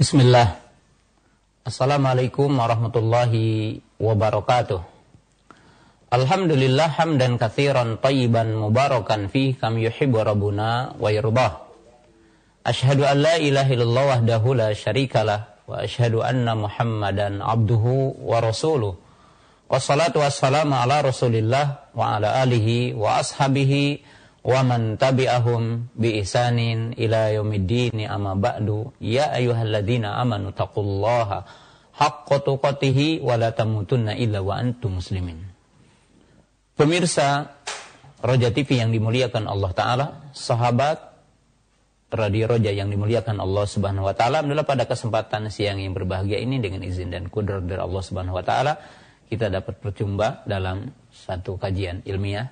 Bismillah. Assalamualaikum warahmatullahi wabarakatuh. Alhamdulillah hamdan kathiran tayyiban mubarakan fi kam yuhibbu rabbuna wa yardah. Ashhadu an la ilaha illallah wahdahu la syarikalah wa ashhadu anna Muhammadan abduhu wa rasuluh. Wassalatu wassalamu ala Rasulillah wa ala alihi wa ashabihi wa man tabi'ahum bi ihsanin ila yaumiddin amma ba'du. Ya ayyuhalladzina amanu taqullaha haqqa tuqatih wa la tamutunna illa wa antum Pemirsa Roja TV yang dimuliakan Allah taala sahabat Radio Roja yang dimuliakan Allah Subhanahu wa taala adalah pada kesempatan siang yang berbahagia ini dengan izin dan kudrat dari Allah Subhanahu wa taala kita dapat berjumpa dalam satu kajian ilmiah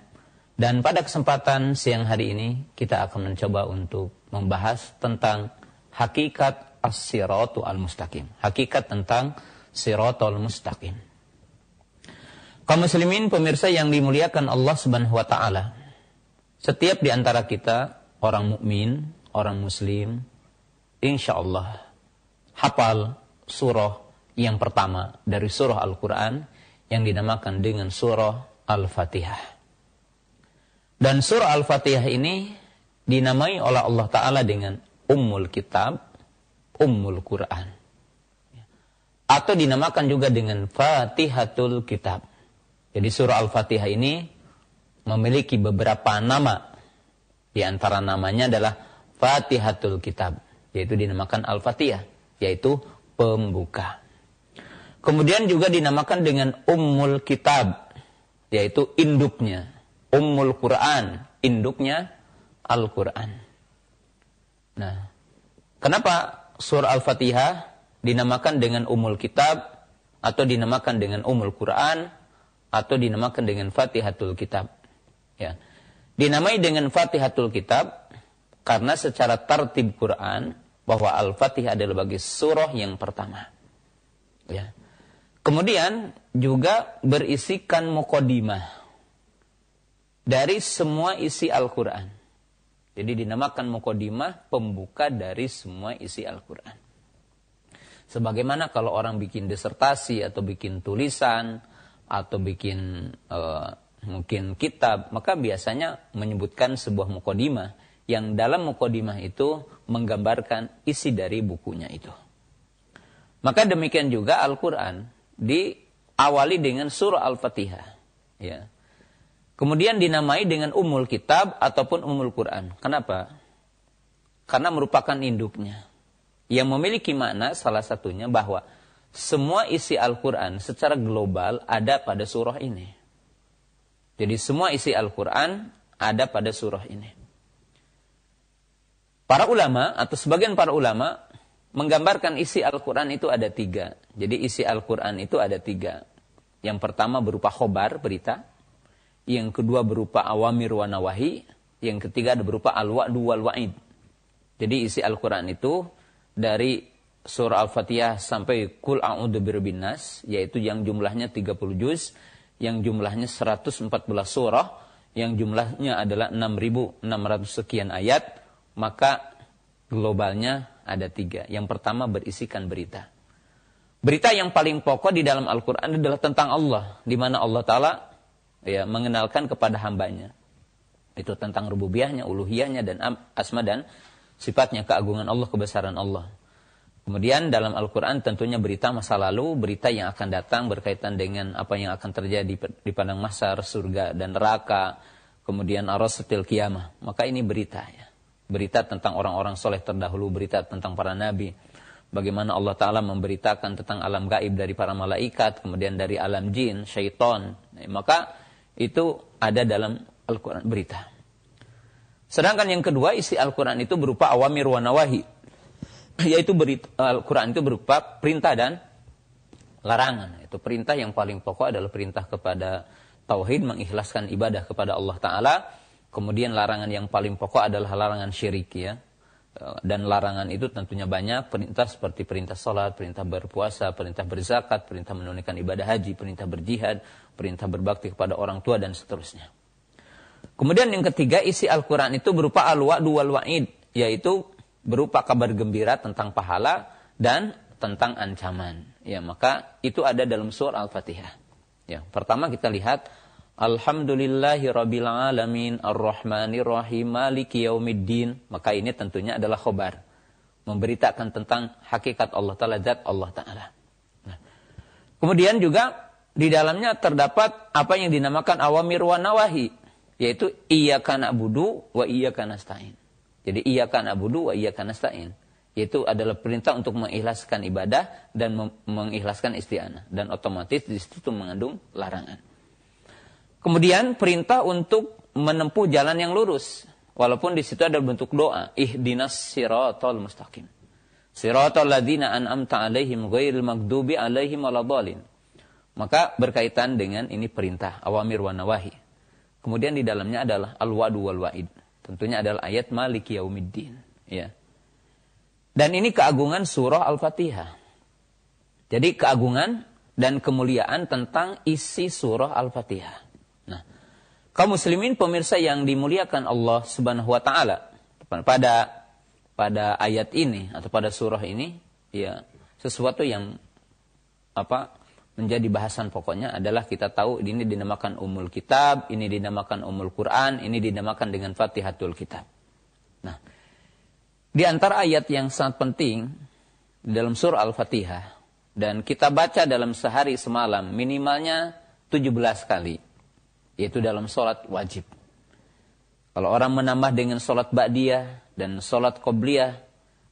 dan pada kesempatan siang hari ini kita akan mencoba untuk membahas tentang hakikat as-siratu al-mustaqim. Hakikat tentang siratul mustaqim. Kaum muslimin pemirsa yang dimuliakan Allah Subhanahu wa taala. Setiap di antara kita orang mukmin, orang muslim, insya Allah hafal surah yang pertama dari surah Al-Quran yang dinamakan dengan surah Al-Fatihah. Dan surah Al-Fatihah ini dinamai oleh Allah Ta'ala dengan Ummul Kitab, Ummul Quran. Atau dinamakan juga dengan Fatihatul Kitab. Jadi surah Al-Fatihah ini memiliki beberapa nama. Di antara namanya adalah Fatihatul Kitab. Yaitu dinamakan Al-Fatihah. Yaitu pembuka. Kemudian juga dinamakan dengan Ummul Kitab. Yaitu induknya Ummul Quran, induknya Al-Quran. Nah, kenapa surah Al-Fatihah dinamakan dengan Ummul Kitab atau dinamakan dengan Ummul Quran atau dinamakan dengan Fatihatul Kitab? Ya. Dinamai dengan Fatihatul Kitab karena secara tertib Quran bahwa Al-Fatihah adalah bagi surah yang pertama. Ya. Kemudian juga berisikan mukodimah dari semua isi Al-Quran. Jadi dinamakan mukodimah pembuka dari semua isi Al-Quran. Sebagaimana kalau orang bikin disertasi atau bikin tulisan atau bikin uh, mungkin kitab, maka biasanya menyebutkan sebuah mukodimah yang dalam mukodimah itu menggambarkan isi dari bukunya itu. Maka demikian juga Al-Quran diawali dengan surah Al-Fatihah. Ya. Kemudian dinamai dengan umul kitab ataupun umul Quran. Kenapa? Karena merupakan induknya. Yang memiliki makna salah satunya bahwa semua isi Al-Quran secara global ada pada surah ini. Jadi semua isi Al-Quran ada pada surah ini. Para ulama atau sebagian para ulama menggambarkan isi Al-Quran itu ada tiga. Jadi isi Al-Quran itu ada tiga. Yang pertama berupa khobar, berita yang kedua berupa awamir wa nawahi, yang ketiga ada berupa al-wa'du wal wa'id. Jadi isi Al-Qur'an itu dari surah Al-Fatihah sampai kul a'udzu birabbin nas yaitu yang jumlahnya 30 juz, yang jumlahnya 114 surah, yang jumlahnya adalah 6600 sekian ayat, maka globalnya ada tiga. Yang pertama berisikan berita. Berita yang paling pokok di dalam Al-Quran adalah tentang Allah. Di mana Allah Ta'ala ya mengenalkan kepada hambanya. Itu tentang rububiyahnya, uluhiyahnya dan asma dan sifatnya keagungan Allah, kebesaran Allah. Kemudian dalam Al-Quran tentunya berita masa lalu, berita yang akan datang berkaitan dengan apa yang akan terjadi di padang masar, surga dan neraka, kemudian arasatil kiamah. Maka ini berita ya. Berita tentang orang-orang soleh terdahulu, berita tentang para nabi. Bagaimana Allah Ta'ala memberitakan tentang alam gaib dari para malaikat, kemudian dari alam jin, syaitan. Maka itu ada dalam Al-Quran berita. Sedangkan yang kedua isi Al-Quran itu berupa awamir wa nawahi. Yaitu Al-Quran itu berupa perintah dan larangan. Itu perintah yang paling pokok adalah perintah kepada tauhid, mengikhlaskan ibadah kepada Allah Ta'ala. Kemudian larangan yang paling pokok adalah larangan syirik ya. Dan larangan itu tentunya banyak. Perintah seperti perintah sholat, perintah berpuasa, perintah berzakat, perintah menunaikan ibadah haji, perintah berjihad, perintah berbakti kepada orang tua dan seterusnya. Kemudian yang ketiga isi Al-Quran itu berupa al-wa'du wal wa'id, yaitu berupa kabar gembira tentang pahala dan tentang ancaman. Ya, maka itu ada dalam surah Al-Fatihah. Ya, pertama kita lihat Alhamdulillahi Rabbil Alamin Ar-Rahmanir Rahim Maliki Yaumiddin. Maka ini tentunya adalah khobar. Memberitakan tentang hakikat Allah Ta'ala, zat Allah Ta'ala. Nah. Kemudian juga di dalamnya terdapat apa yang dinamakan awamir wa nawahi. Yaitu iya kana budu wa iya kana stain. Jadi iya kana budu wa iya kana stain. Yaitu adalah perintah untuk mengikhlaskan ibadah dan mengikhlaskan isti'anah. Dan otomatis di situ mengandung larangan. Kemudian perintah untuk menempuh jalan yang lurus. Walaupun di situ ada bentuk doa. Ihdinas siratal mustaqim. Siratal ladina an'amta alaihim ghairil magdubi alaihim waladhalin. Maka berkaitan dengan ini perintah. Awamir wa nawahi. Kemudian di dalamnya adalah al-wadu wal wa'id. Tentunya adalah ayat maliki yaumiddin. Ya. Dan ini keagungan surah Al-Fatihah. Jadi keagungan dan kemuliaan tentang isi surah Al-Fatihah kaum muslimin pemirsa yang dimuliakan Allah Subhanahu wa taala pada pada ayat ini atau pada surah ini ya sesuatu yang apa menjadi bahasan pokoknya adalah kita tahu ini dinamakan umul kitab, ini dinamakan umul Quran, ini dinamakan dengan Fatihatul Kitab. Nah, di antara ayat yang sangat penting dalam surah Al-Fatihah dan kita baca dalam sehari semalam minimalnya 17 kali yaitu dalam sholat wajib. Kalau orang menambah dengan sholat ba'diyah dan sholat qobliyah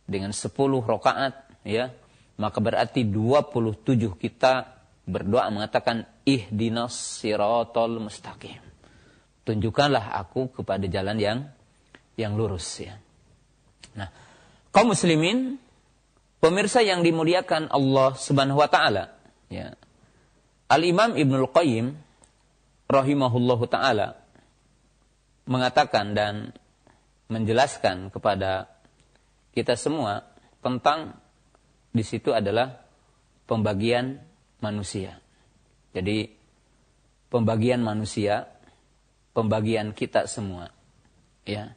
dengan 10 rokaat, ya, maka berarti 27 kita berdoa mengatakan ihdinas siratal mustaqim. Tunjukkanlah aku kepada jalan yang yang lurus ya. Nah, kaum muslimin, pemirsa yang dimuliakan Allah Subhanahu wa taala, ya. Al-Imam Ibnul Qayyim rahimahullahu taala mengatakan dan menjelaskan kepada kita semua tentang di situ adalah pembagian manusia. Jadi pembagian manusia, pembagian kita semua. Ya.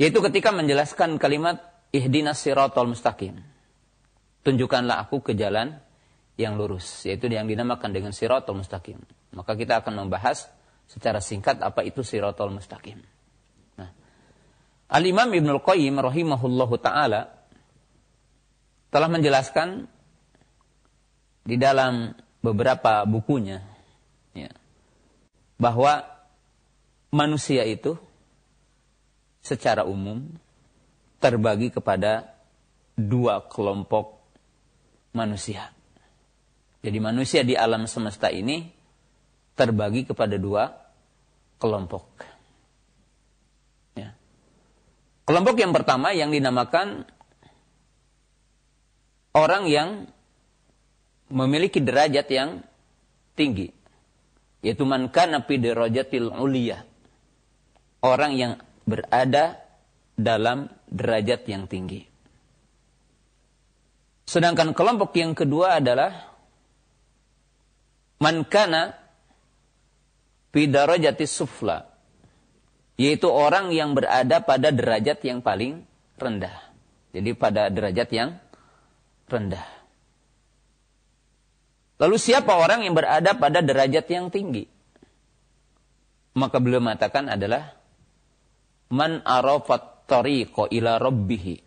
Yaitu ketika menjelaskan kalimat ihdinas siratal mustaqim. Tunjukkanlah aku ke jalan yang lurus, yaitu yang dinamakan dengan siratal mustaqim. Maka kita akan membahas secara singkat apa itu siratul mustaqim. Nah, Al-Imam Ibnul Qayyim rahimahullahu taala telah menjelaskan di dalam beberapa bukunya ya, bahwa manusia itu secara umum terbagi kepada dua kelompok manusia. Jadi manusia di alam semesta ini terbagi kepada dua kelompok. Ya. Kelompok yang pertama yang dinamakan orang yang memiliki derajat yang tinggi. Yaitu man kana fi darajatil uliyah. Orang yang berada dalam derajat yang tinggi. Sedangkan kelompok yang kedua adalah man kana Fidarajati sufla. Yaitu orang yang berada pada derajat yang paling rendah. Jadi pada derajat yang rendah. Lalu siapa orang yang berada pada derajat yang tinggi? Maka beliau mengatakan adalah man arafat tariqa ila rabbihi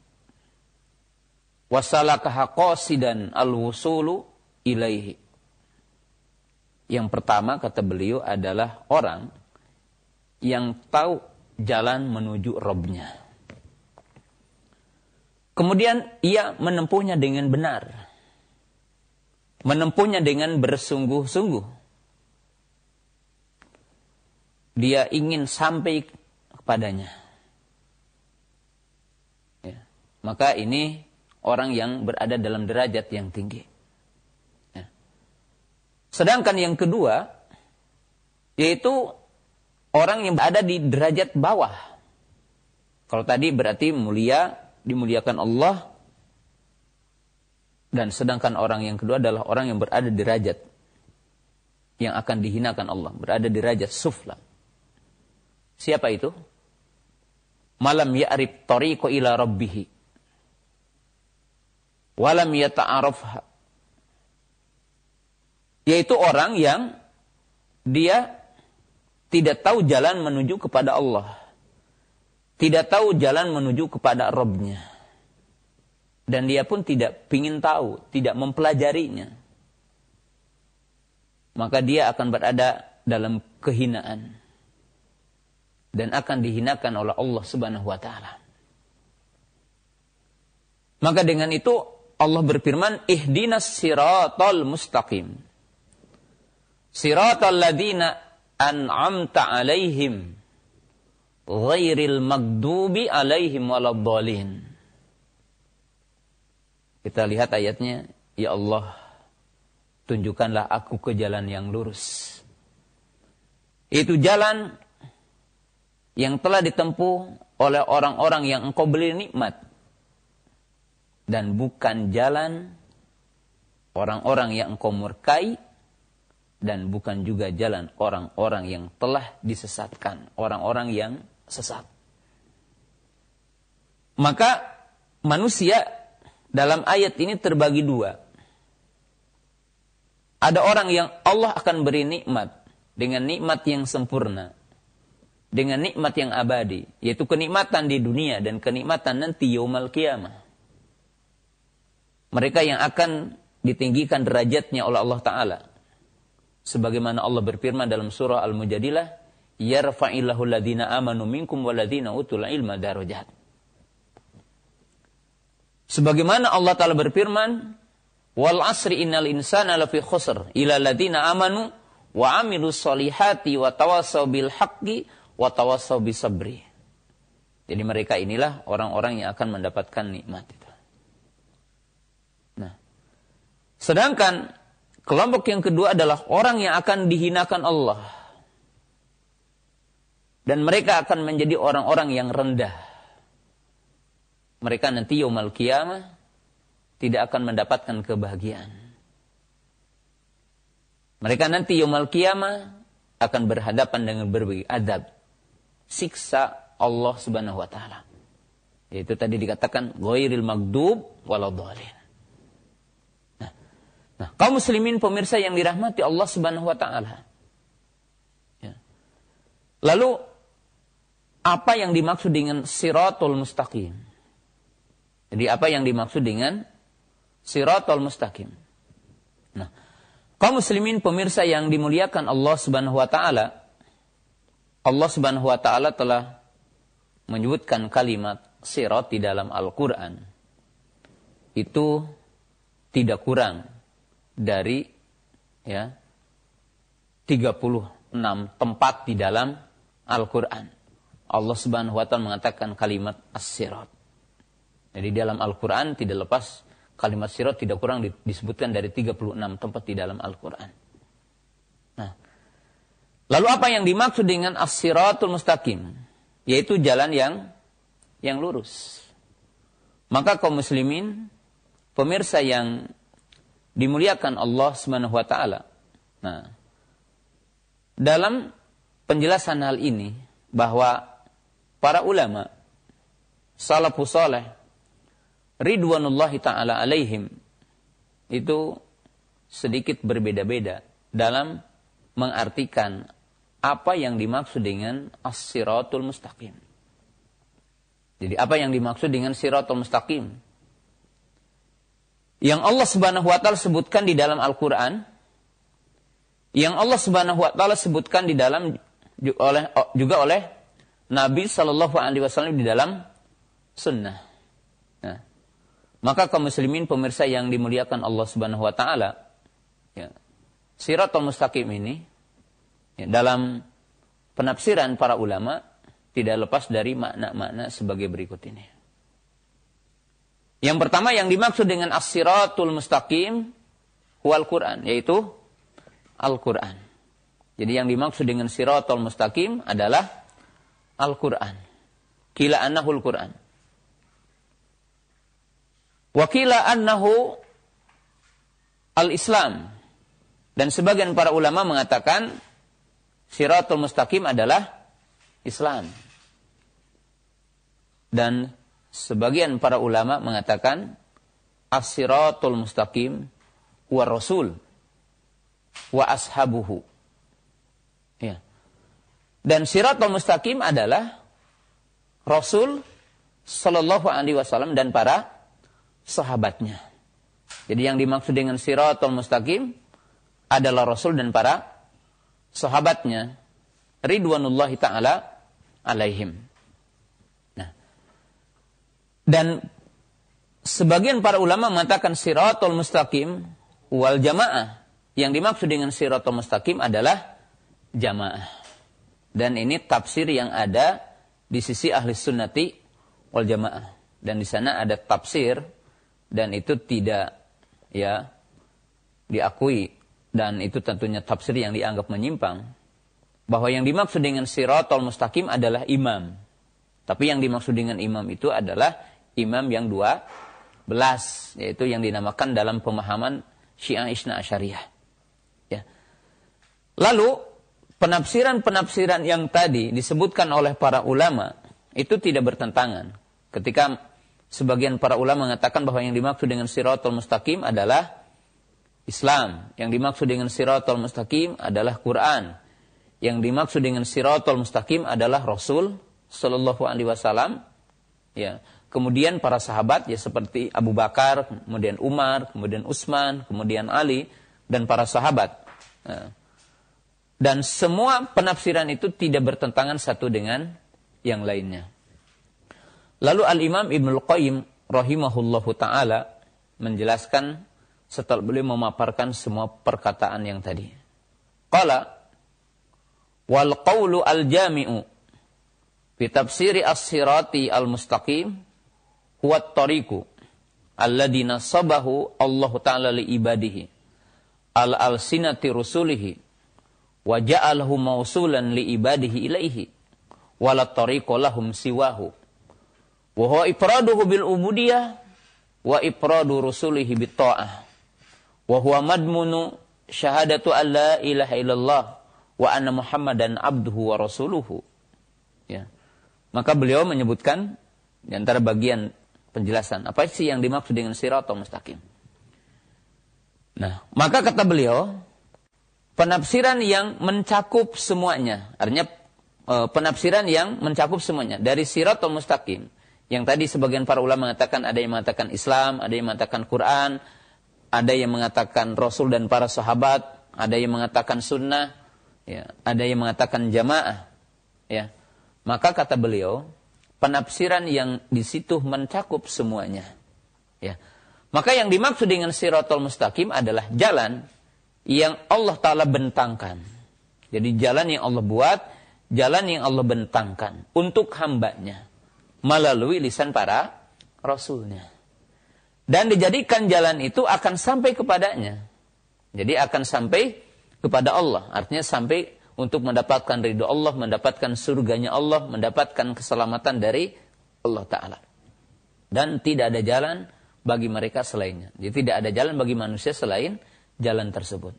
wasalakaha qasidan al-wusulu ilaihi yang pertama kata beliau adalah orang yang tahu jalan menuju Robnya. Kemudian ia menempuhnya dengan benar. Menempuhnya dengan bersungguh-sungguh. Dia ingin sampai kepadanya. Ya. Maka ini orang yang berada dalam derajat yang tinggi. Sedangkan yang kedua, yaitu orang yang berada di derajat bawah. Kalau tadi berarti mulia, dimuliakan Allah. Dan sedangkan orang yang kedua adalah orang yang berada di derajat yang akan dihinakan Allah. Berada di derajat sufla. Siapa itu? Malam ya'rif tariqo ila rabbihi. walam yata'arafha yaitu orang yang dia tidak tahu jalan menuju kepada Allah tidak tahu jalan menuju kepada Robnya dan dia pun tidak ingin tahu tidak mempelajarinya maka dia akan berada dalam kehinaan dan akan dihinakan oleh Allah Subhanahu wa taala. Maka dengan itu Allah berfirman, "Ihdinas siratal mustaqim." Siratal ladina an'amta alaihim ghairil magdubi alaihim waladdallin. Kita lihat ayatnya, ya Allah, tunjukkanlah aku ke jalan yang lurus. Itu jalan yang telah ditempuh oleh orang-orang yang engkau beri nikmat. Dan bukan jalan orang-orang yang engkau murkai. Dan bukan juga jalan orang-orang yang telah disesatkan. Orang-orang yang sesat. Maka manusia dalam ayat ini terbagi dua. Ada orang yang Allah akan beri nikmat dengan nikmat yang sempurna dengan nikmat yang abadi, yaitu kenikmatan di dunia dan kenikmatan nanti yaumal kiamah. Mereka yang akan ditinggikan derajatnya oleh Allah Ta'ala. Sebagaimana Allah berfirman dalam surah Al-Mujadilah, Yarfa'illahu ladhina amanu minkum waladhina utul ilma darajat. Sebagaimana Allah Ta'ala berfirman, Wal asri innal insana lafi khusr ila ladhina amanu wa amilu solihati wa tawasaw bil haqqi watawasau bisabri. Jadi mereka inilah orang-orang yang akan mendapatkan nikmat itu. Nah, sedangkan kelompok yang kedua adalah orang yang akan dihinakan Allah. Dan mereka akan menjadi orang-orang yang rendah. Mereka nanti yaumal kiamah tidak akan mendapatkan kebahagiaan. Mereka nanti yaumal kiamah akan berhadapan dengan berbagai adab siksa Allah Subhanahu wa taala. Yaitu tadi dikatakan ghairil magdub waladhdallin. Nah, kaum muslimin pemirsa yang dirahmati Allah Subhanahu wa taala. Ya. Lalu apa yang dimaksud dengan siratul mustaqim? Jadi apa yang dimaksud dengan siratul mustaqim? Nah, kaum muslimin pemirsa yang dimuliakan Allah Subhanahu wa taala, Allah Subhanahu wa taala telah menyebutkan kalimat sirat di dalam Al-Qur'an. Itu tidak kurang dari ya 36 tempat di dalam Al-Qur'an. Allah Subhanahu wa taala mengatakan kalimat as-sirat. Jadi dalam Al-Qur'an tidak lepas kalimat sirat tidak kurang disebutkan dari 36 tempat di dalam Al-Qur'an. Nah, Lalu apa yang dimaksud dengan as-siratul mustaqim? Yaitu jalan yang yang lurus. Maka kaum muslimin, pemirsa yang dimuliakan Allah Subhanahu wa taala. Nah, dalam penjelasan hal ini bahwa para ulama salafus saleh ridwanullahi taala alaihim itu sedikit berbeda-beda dalam mengartikan apa yang dimaksud dengan as-siratul mustaqim. Jadi apa yang dimaksud dengan siratul mustaqim? Yang Allah Subhanahu wa taala sebutkan di dalam Al-Qur'an, yang Allah Subhanahu wa taala sebutkan di dalam oleh juga oleh Nabi Shallallahu alaihi wasallam di dalam sunnah. Nah, maka kaum muslimin pemirsa yang dimuliakan Allah Subhanahu wa taala, ya, siratul mustaqim ini Ya, dalam penafsiran para ulama tidak lepas dari makna-makna sebagai berikut ini. Yang pertama yang dimaksud dengan as-siratul mustaqim wal Quran yaitu Al-Quran. Jadi yang dimaksud dengan siratul mustaqim adalah Al-Quran. Kila annahul Quran. Wakila annahu al-Islam. Dan sebagian para ulama mengatakan Siratul mustaqim adalah Islam. Dan sebagian para ulama mengatakan as-siratul mustaqim wa rasul wa ashabuhu. Ya. Dan siratul mustaqim adalah Rasul Sallallahu Alaihi Wasallam dan para sahabatnya. Jadi yang dimaksud dengan siratul mustaqim adalah Rasul dan para sahabatnya. Ridwanullahi ta'ala alaihim. Dan sebagian para ulama mengatakan siratul mustaqim wal jamaah. Yang dimaksud dengan siratul mustaqim adalah jamaah. Dan ini tafsir yang ada di sisi ahli sunnati wal jamaah. Dan di sana ada tafsir dan itu tidak ya diakui dan itu tentunya tafsir yang dianggap menyimpang bahwa yang dimaksud dengan siratul mustaqim adalah imam. Tapi yang dimaksud dengan imam itu adalah imam yang dua belas, yaitu yang dinamakan dalam pemahaman Syiah Isna Asyariah. Ya. Lalu penafsiran-penafsiran yang tadi disebutkan oleh para ulama itu tidak bertentangan. Ketika sebagian para ulama mengatakan bahwa yang dimaksud dengan siratul mustaqim adalah Islam. Yang dimaksud dengan siratul mustaqim adalah Quran. Yang dimaksud dengan siratul mustaqim adalah Rasul sallallahu alaihi wasallam. Ya. Kemudian para sahabat ya seperti Abu Bakar, kemudian Umar, kemudian Utsman, kemudian Ali dan para sahabat. Ya. Dan semua penafsiran itu tidak bertentangan satu dengan yang lainnya. Lalu Al-Imam Ibnul Qayyim rahimahullahu taala menjelaskan setelah beliau memaparkan semua perkataan yang tadi. Qala wal qawlu al jami'u fi tafsiri as-sirati al-mustaqim huwa at-tariqu alladhi nasabahu Allah taala li ibadihi al alsinati rusulihi wa ja'alahu mausulan li ibadihi ilaihi wala tariqu lahum siwahu wa huwa ifraduhu bil ubudiyah wa ifradu rusulihi bit ta'ah wa huwa madmunu syahadatu an la ilaha illallah wa anna muhammadan abduhu wa rasuluhu. Ya. Maka beliau menyebutkan di antara bagian penjelasan apa sih yang dimaksud dengan atau mustaqim nah maka kata beliau penafsiran yang mencakup semuanya artinya e, penafsiran yang mencakup semuanya dari atau mustaqim yang tadi sebagian para ulama mengatakan ada yang mengatakan Islam, ada yang mengatakan Quran, ada yang mengatakan Rasul dan para sahabat, ada yang mengatakan sunnah, ya, ada yang mengatakan jamaah. Ya. Maka kata beliau, penafsiran yang di situ mencakup semuanya. Ya. Maka yang dimaksud dengan siratul mustaqim adalah jalan yang Allah Ta'ala bentangkan. Jadi jalan yang Allah buat, jalan yang Allah bentangkan untuk hambanya melalui lisan para rasulnya. Dan dijadikan jalan itu akan sampai kepadanya. Jadi akan sampai kepada Allah. Artinya sampai untuk mendapatkan ridho Allah, mendapatkan surganya Allah, mendapatkan keselamatan dari Allah Ta'ala. Dan tidak ada jalan bagi mereka selainnya. Jadi tidak ada jalan bagi manusia selain jalan tersebut.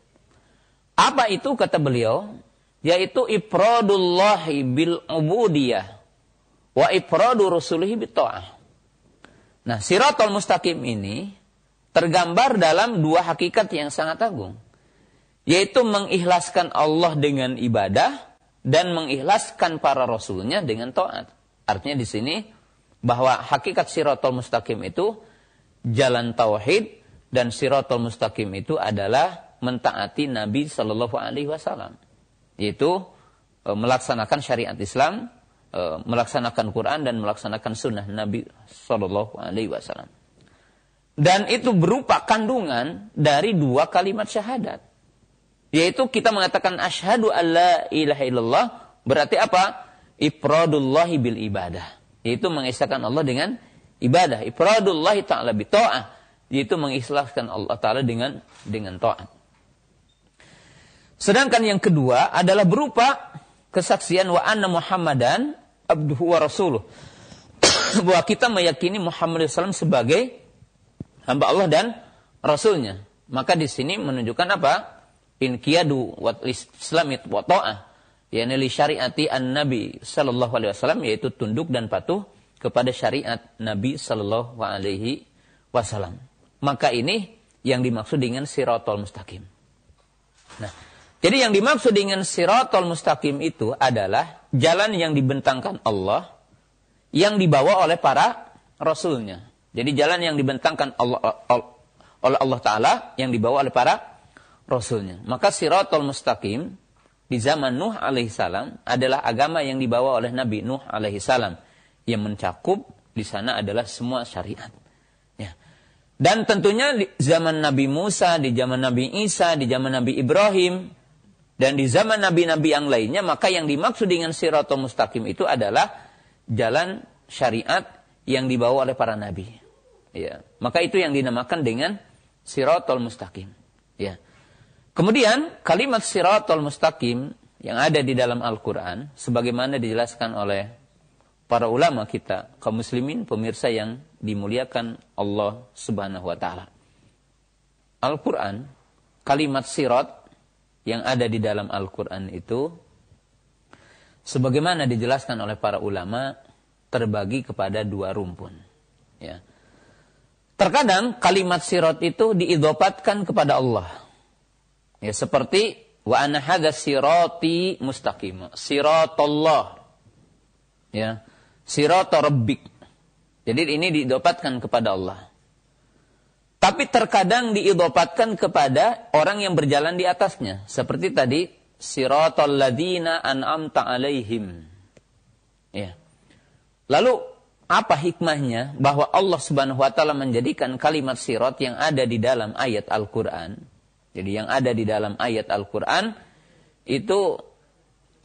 Apa itu kata beliau? Yaitu ifradullahi bil ubudiyah wa ifradu rusulihi bitta'ah. Nah, siratul mustaqim ini tergambar dalam dua hakikat yang sangat agung. Yaitu mengikhlaskan Allah dengan ibadah dan mengikhlaskan para rasulnya dengan taat. Artinya di sini bahwa hakikat siratul mustaqim itu jalan tauhid dan siratul mustaqim itu adalah mentaati Nabi Shallallahu Alaihi Wasallam, yaitu e, melaksanakan syariat Islam Eh, melaksanakan Quran dan melaksanakan sunnah Nabi Shallallahu Alaihi Wasallam. Dan itu berupa kandungan dari dua kalimat syahadat. Yaitu kita mengatakan asyhadu alla ilaha illallah berarti apa? Ifradullahi bil ibadah. Yaitu mengisahkan Allah dengan ibadah. Ifradullahi ta'ala bi ta'ah. Yaitu mengislahkan Allah Ta'ala dengan dengan taat. Sedangkan yang kedua adalah berupa kesaksian wa anna Muhammadan abduhu wa rasuluh. Bahwa kita meyakini Muhammad SAW sebagai hamba Allah dan Rasulnya. Maka di sini menunjukkan apa? In kiyadu wa islamit wa ta'ah. Yani li syariati an Nabi sallallahu alaihi wasallam yaitu tunduk dan patuh kepada syariat Nabi sallallahu alaihi wasallam. Maka ini yang dimaksud dengan sirotol mustaqim. Nah, jadi yang dimaksud dengan sirotol mustaqim itu adalah jalan yang dibentangkan Allah yang dibawa oleh para rasulnya. Jadi jalan yang dibentangkan Allah, oleh Allah Ta'ala yang dibawa oleh para rasulnya. Maka sirotol mustaqim di zaman Nuh alaihissalam adalah agama yang dibawa oleh Nabi Nuh alaihissalam yang mencakup di sana adalah semua syariat. Ya. Dan tentunya di zaman Nabi Musa, di zaman Nabi Isa, di zaman Nabi Ibrahim, dan di zaman nabi-nabi yang lainnya, maka yang dimaksud dengan siratul mustaqim itu adalah jalan syariat yang dibawa oleh para nabi. Ya. Maka itu yang dinamakan dengan siratul mustaqim. Ya. Kemudian kalimat siratul mustaqim yang ada di dalam Al-Quran, sebagaimana dijelaskan oleh para ulama kita, kaum muslimin, pemirsa yang dimuliakan Allah Subhanahu wa taala. Al-Qur'an, kalimat sirat yang ada di dalam Al-Qur'an itu sebagaimana dijelaskan oleh para ulama terbagi kepada dua rumpun. Ya. Terkadang kalimat sirat itu diidopatkan kepada Allah. Ya, seperti wa ana hadza sirati mustaqim. Siratullah. Ya. Sirata rabbik. Jadi ini diidopatkan kepada Allah. Tapi terkadang diidopatkan kepada orang yang berjalan di atasnya. Seperti tadi, siratal ladina an'amta alaihim. Ya. Lalu apa hikmahnya bahwa Allah Subhanahu wa taala menjadikan kalimat sirat yang ada di dalam ayat Al-Qur'an. Jadi yang ada di dalam ayat Al-Qur'an itu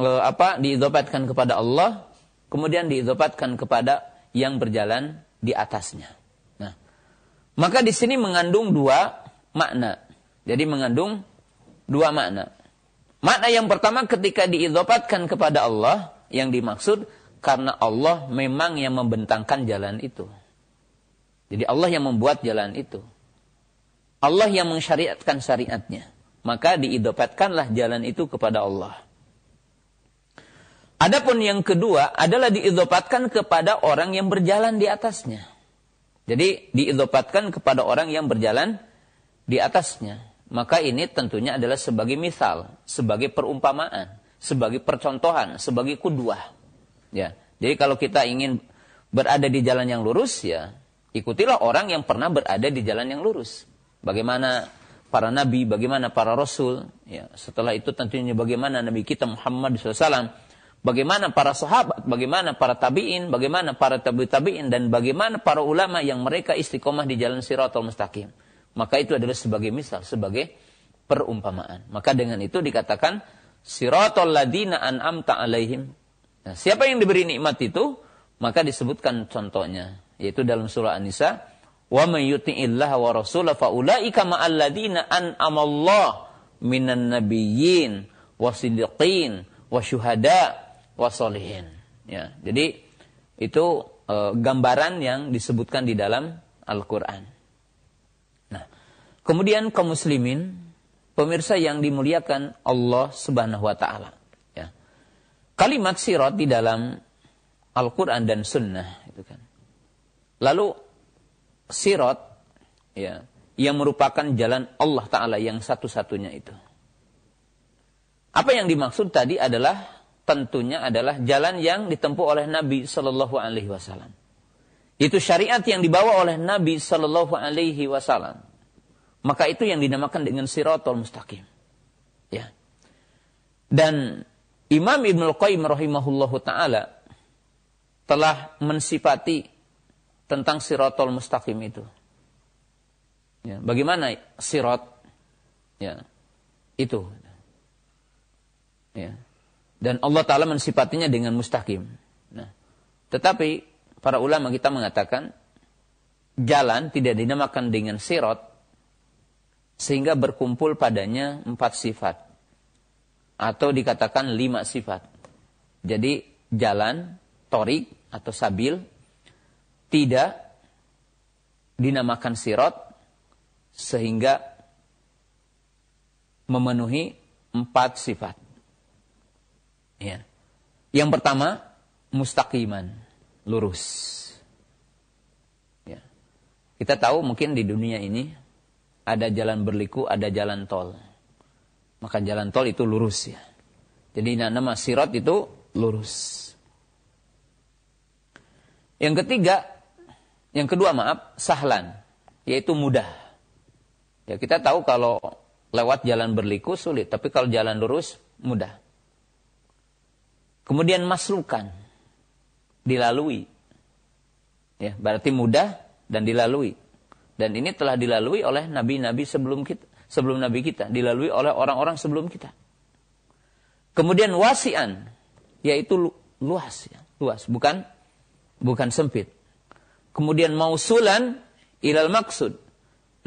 eh, apa diidopatkan kepada Allah kemudian diidopatkan kepada yang berjalan di atasnya. Nah, maka di sini mengandung dua makna. Jadi mengandung dua makna. Makna yang pertama ketika diidopatkan kepada Allah, yang dimaksud karena Allah memang yang membentangkan jalan itu. Jadi Allah yang membuat jalan itu. Allah yang mensyariatkan syariatnya. Maka diidopatkanlah jalan itu kepada Allah. Adapun yang kedua adalah diidopatkan kepada orang yang berjalan di atasnya. Jadi diidopatkan kepada orang yang berjalan di atasnya. Maka ini tentunya adalah sebagai misal, sebagai perumpamaan, sebagai percontohan, sebagai kudwah. Ya. Jadi kalau kita ingin berada di jalan yang lurus ya, ikutilah orang yang pernah berada di jalan yang lurus. Bagaimana para nabi, bagaimana para rasul, ya. Setelah itu tentunya bagaimana nabi kita Muhammad SAW bagaimana para sahabat, bagaimana para tabi'in, bagaimana para tabi' tabi'in dan bagaimana para ulama yang mereka istiqomah di jalan siratul mustaqim. Maka itu adalah sebagai misal, sebagai perumpamaan. Maka dengan itu dikatakan siratul ladina an'amta alaihim. Nah, siapa yang diberi nikmat itu, maka disebutkan contohnya, yaitu dalam surah An-Nisa, wa may yuti'illah wa rasulah fa ulaika ma'al ladina an'amallah minan nabiyyin wasiddiqin wasyuhada wasolihin. Ya, jadi itu e, gambaran yang disebutkan di dalam Al-Quran. Nah, kemudian kaum muslimin, pemirsa yang dimuliakan Allah Subhanahu Wa Taala. Ya, kalimat sirat di dalam Al-Quran dan Sunnah itu kan. Lalu sirat, ya, yang merupakan jalan Allah Taala yang satu-satunya itu. Apa yang dimaksud tadi adalah tentunya adalah jalan yang ditempuh oleh Nabi Shallallahu Alaihi Wasallam. Itu syariat yang dibawa oleh Nabi Shallallahu Alaihi Wasallam. Maka itu yang dinamakan dengan siratul mustaqim. Ya. Dan Imam Ibn Qayyim rahimahullahu taala telah mensifati tentang siratul mustaqim itu. Ya, bagaimana sirat? Ya, itu. Ya. Dan Allah Ta'ala mensifatinya dengan mustaqim. Nah, tetapi para ulama kita mengatakan jalan tidak dinamakan dengan sirot sehingga berkumpul padanya empat sifat atau dikatakan lima sifat. Jadi jalan, torik atau sabil tidak dinamakan sirot sehingga memenuhi empat sifat. Ya. Yang pertama, mustaqiman, lurus. Ya. Kita tahu mungkin di dunia ini ada jalan berliku, ada jalan tol. Maka jalan tol itu lurus ya. Jadi nama sirat itu lurus. Yang ketiga, yang kedua maaf, sahlan, yaitu mudah. Ya kita tahu kalau lewat jalan berliku sulit, tapi kalau jalan lurus mudah. Kemudian masrukan, dilalui. Ya, berarti mudah dan dilalui. Dan ini telah dilalui oleh nabi-nabi sebelum kita, sebelum nabi kita, dilalui oleh orang-orang sebelum kita. Kemudian wasian, yaitu luas ya, luas, bukan bukan sempit. Kemudian mausulan ilal maksud.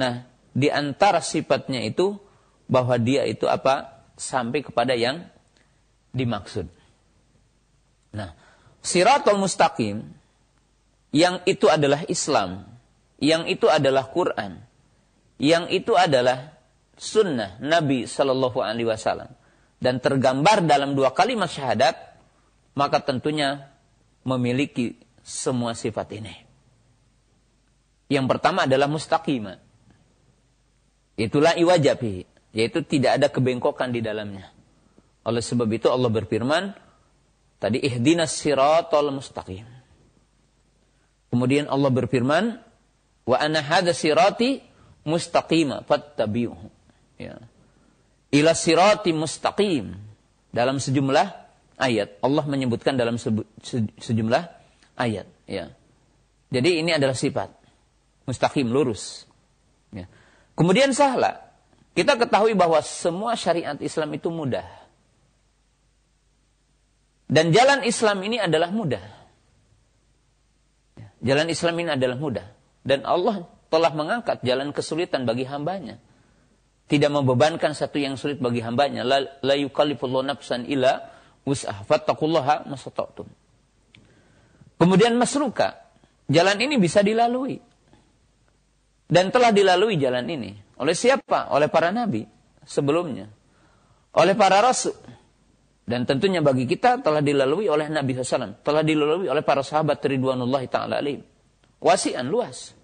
Nah, di antara sifatnya itu bahwa dia itu apa? sampai kepada yang dimaksud. Nah, siratul mustaqim yang itu adalah Islam, yang itu adalah Quran, yang itu adalah sunnah Nabi Shallallahu Alaihi Wasallam dan tergambar dalam dua kalimat syahadat, maka tentunya memiliki semua sifat ini. Yang pertama adalah mustaqimah. Itulah iwajabi, yaitu tidak ada kebengkokan di dalamnya. Oleh sebab itu Allah berfirman, tadi ihdinas siratal mustaqim. Kemudian Allah berfirman, wa ana hadha sirati mustaqima fattabi'uhu. Ya. Ila sirati mustaqim. Dalam sejumlah ayat Allah menyebutkan dalam sejumlah ayat, ya. Jadi ini adalah sifat mustaqim lurus. Ya. Kemudian sahla. Kita ketahui bahwa semua syariat Islam itu mudah. Dan jalan Islam ini adalah mudah. Jalan Islam ini adalah mudah. Dan Allah telah mengangkat jalan kesulitan bagi hambanya. Tidak membebankan satu yang sulit bagi hambanya. La, la nafsan illa wus'ah. Fattakullaha masata'tum. Kemudian masruka. Jalan ini bisa dilalui. Dan telah dilalui jalan ini. Oleh siapa? Oleh para nabi sebelumnya. Oleh para rasul. Dan tentunya bagi kita telah dilalui oleh Nabi SAW. Telah dilalui oleh para sahabat Ridwanullah ta'ala alim. Wasian luas.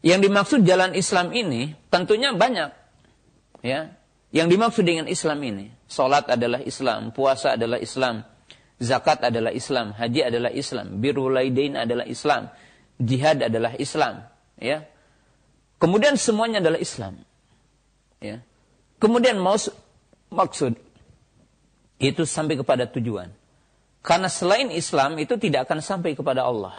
Yang dimaksud jalan Islam ini tentunya banyak. Ya, Yang dimaksud dengan Islam ini. Salat adalah Islam. Puasa adalah Islam. Zakat adalah Islam. Haji adalah Islam. Birulaidain adalah Islam. Jihad adalah Islam. Ya. Kemudian semuanya adalah Islam. Ya. Kemudian maksud itu sampai kepada tujuan. Karena selain Islam itu tidak akan sampai kepada Allah.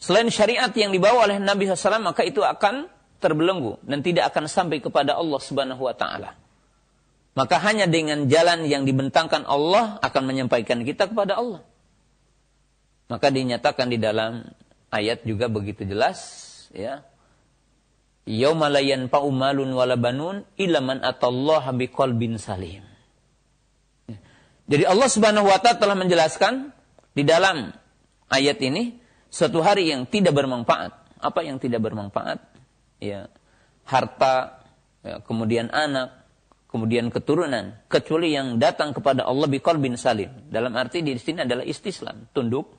Selain syariat yang dibawa oleh Nabi SAW maka itu akan terbelenggu dan tidak akan sampai kepada Allah Subhanahu wa taala. Maka hanya dengan jalan yang dibentangkan Allah akan menyampaikan kita kepada Allah. Maka dinyatakan di dalam ayat juga begitu jelas ya. Yauma la yanfa'u malun wala banun illa man atallaha biqalbin salim. Jadi Allah Subhanahu wa taala telah menjelaskan di dalam ayat ini suatu hari yang tidak bermanfaat. Apa yang tidak bermanfaat? Ya, harta, ya, kemudian anak, kemudian keturunan, kecuali yang datang kepada Allah bikol bin salim. Dalam arti di sini adalah istislam, tunduk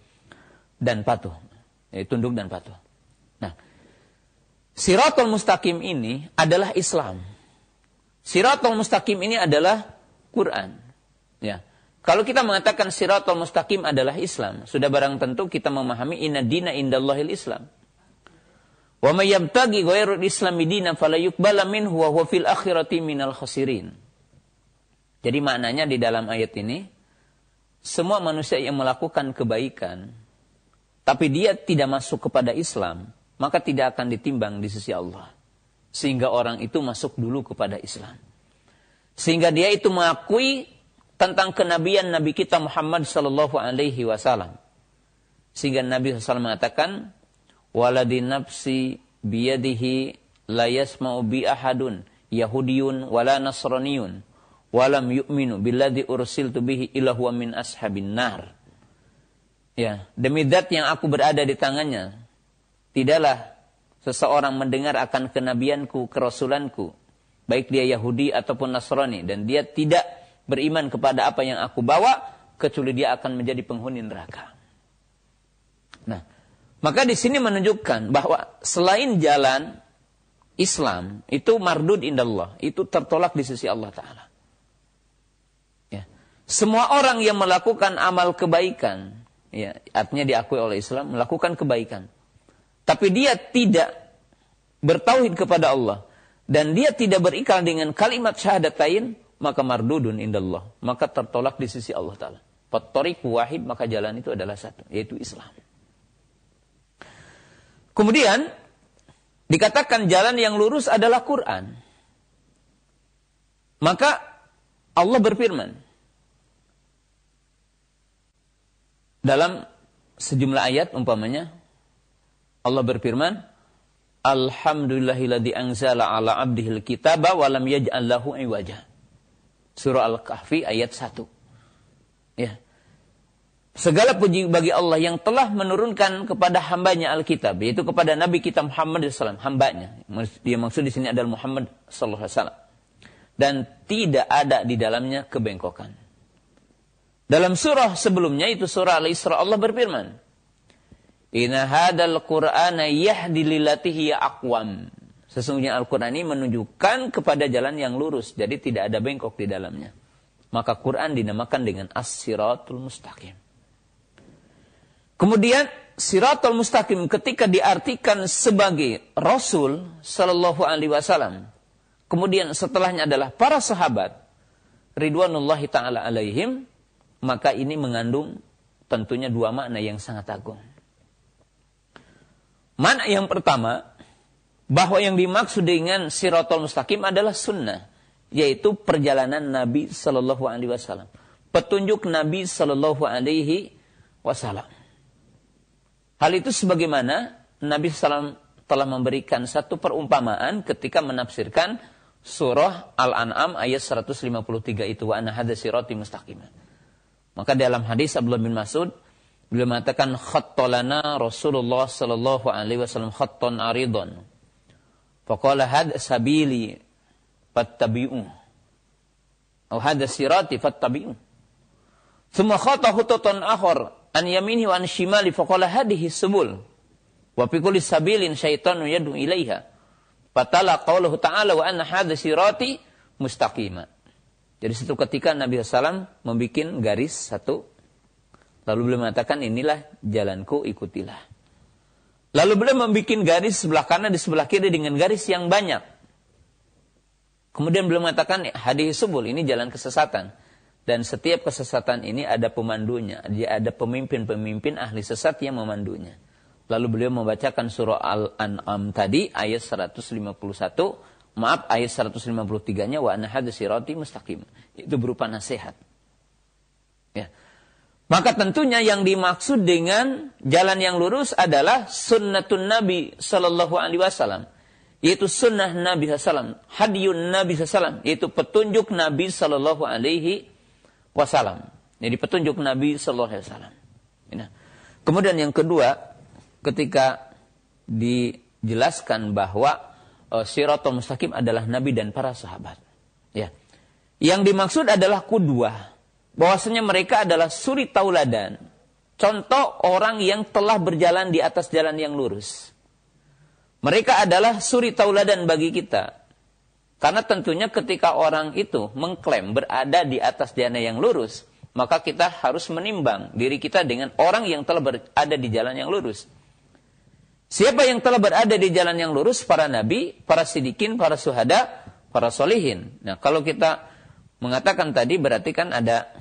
dan patuh. Ya, tunduk dan patuh. Siratul Mustaqim ini adalah Islam. Siratul Mustaqim ini adalah Quran. Ya. Kalau kita mengatakan siratul mustaqim adalah Islam, sudah barang tentu kita memahami inna dina indallahil Islam. Wa may yabtaghi ghairul islami dinan fala minhu wa huwa fil akhirati minal khasirin. Jadi maknanya di dalam ayat ini semua manusia yang melakukan kebaikan tapi dia tidak masuk kepada Islam, maka tidak akan ditimbang di sisi Allah. Sehingga orang itu masuk dulu kepada Islam. Sehingga dia itu mengakui tentang kenabian Nabi kita Muhammad sallallahu alaihi wasallam. Sehingga Nabi SAW mengatakan, "Waladi nafsi biyadihi la yasma'u bi ahadun yahudiyun wala nasraniyun walam yu'minu billadhi ursiltu bihi illa huwa min ashabin nar." Ya, demi zat yang aku berada di tangannya, tidaklah seseorang mendengar akan kenabianku, kerasulanku, baik dia Yahudi ataupun Nasrani dan dia tidak beriman kepada apa yang aku bawa kecuali dia akan menjadi penghuni neraka. Nah, Maka di sini menunjukkan bahwa selain jalan Islam itu mardud indallah, itu tertolak di sisi Allah taala. Ya. Semua orang yang melakukan amal kebaikan, ya, artinya diakui oleh Islam melakukan kebaikan. Tapi dia tidak bertauhid kepada Allah dan dia tidak berikal dengan kalimat syahadatain, maka mardudun indallah, maka tertolak di sisi Allah taala. Fattoriq wahid maka jalan itu adalah satu, yaitu Islam. Kemudian dikatakan jalan yang lurus adalah Quran. Maka Allah berfirman dalam sejumlah ayat umpamanya Allah berfirman Alhamdulillahilladzi anzala ala abdihil kitaba wa lam yaj'al lahu iwaja. Surah Al-Kahfi ayat 1. Ya. Segala puji bagi Allah yang telah menurunkan kepada hambanya Alkitab, yaitu kepada Nabi kita Muhammad SAW, hambanya. Dia maksud di sini adalah Muhammad SAW. Dan tidak ada di dalamnya kebengkokan. Dalam surah sebelumnya, itu surah Al-Isra, Allah berfirman, Inna hadal Qur'ana yahdi lilatihi aqwam. Sesungguhnya Al-Quran ini menunjukkan kepada jalan yang lurus. Jadi tidak ada bengkok di dalamnya. Maka Quran dinamakan dengan as-siratul mustaqim. Kemudian Siratul Mustaqim ketika diartikan sebagai Rasul Sallallahu Alaihi Wasallam. Kemudian setelahnya adalah para sahabat Ridwanullahi Ta'ala alaihim. Maka ini mengandung tentunya dua makna yang sangat agung. Makna yang pertama, bahwa yang dimaksud dengan Siratul Mustaqim adalah sunnah. Yaitu perjalanan Nabi Sallallahu Alaihi Wasallam. Petunjuk Nabi Sallallahu Alaihi Wasallam. Hal itu sebagaimana Nabi SAW telah memberikan satu perumpamaan ketika menafsirkan surah Al-An'am ayat 153 itu wa anna mustaqimah. Maka dalam hadis Abdullah bin Mas'ud beliau mengatakan khattolana Rasulullah sallallahu alaihi wasallam khatton aridon. Faqala had sabili fattabi'u. Atau hadza sirati fattabi'u. Thumma khata khutatan akhar an yamini wa an shimali faqala hadhihi subul wa fi kulli sabilin syaitanu yad'u ilaiha fatala qawluhu ta'ala wa anna hadha sirati mustaqima jadi satu ketika Nabi SAW membuat garis satu lalu beliau mengatakan inilah jalanku ikutilah lalu beliau membuat garis sebelah kanan di sebelah kiri dengan garis yang banyak kemudian beliau mengatakan hadis subul ini jalan kesesatan dan setiap kesesatan ini ada pemandunya. Dia ada pemimpin-pemimpin ahli sesat yang memandunya. Lalu beliau membacakan surah Al-An'am tadi ayat 151. Maaf ayat 153-nya wa anna sirati mustaqim. Itu berupa nasihat. Ya. Maka tentunya yang dimaksud dengan jalan yang lurus adalah sunnatun Nabi Sallallahu Alaihi Wasallam, yaitu sunnah Nabi Sallam, hadiyun Nabi Sallam, yaitu petunjuk Nabi Sallallahu Alaihi wasallam. Jadi petunjuk Nabi sallallahu alaihi wasallam. Kemudian yang kedua, ketika dijelaskan bahwa uh, Siratul Mustaqim adalah Nabi dan para sahabat. Ya. Yang dimaksud adalah kudwah. Bahwasanya mereka adalah suri tauladan. Contoh orang yang telah berjalan di atas jalan yang lurus. Mereka adalah suri tauladan bagi kita. Karena tentunya ketika orang itu mengklaim berada di atas jana yang lurus, maka kita harus menimbang diri kita dengan orang yang telah berada di jalan yang lurus. Siapa yang telah berada di jalan yang lurus? Para nabi, para sidikin, para suhada, para solihin. Nah, kalau kita mengatakan tadi berarti kan ada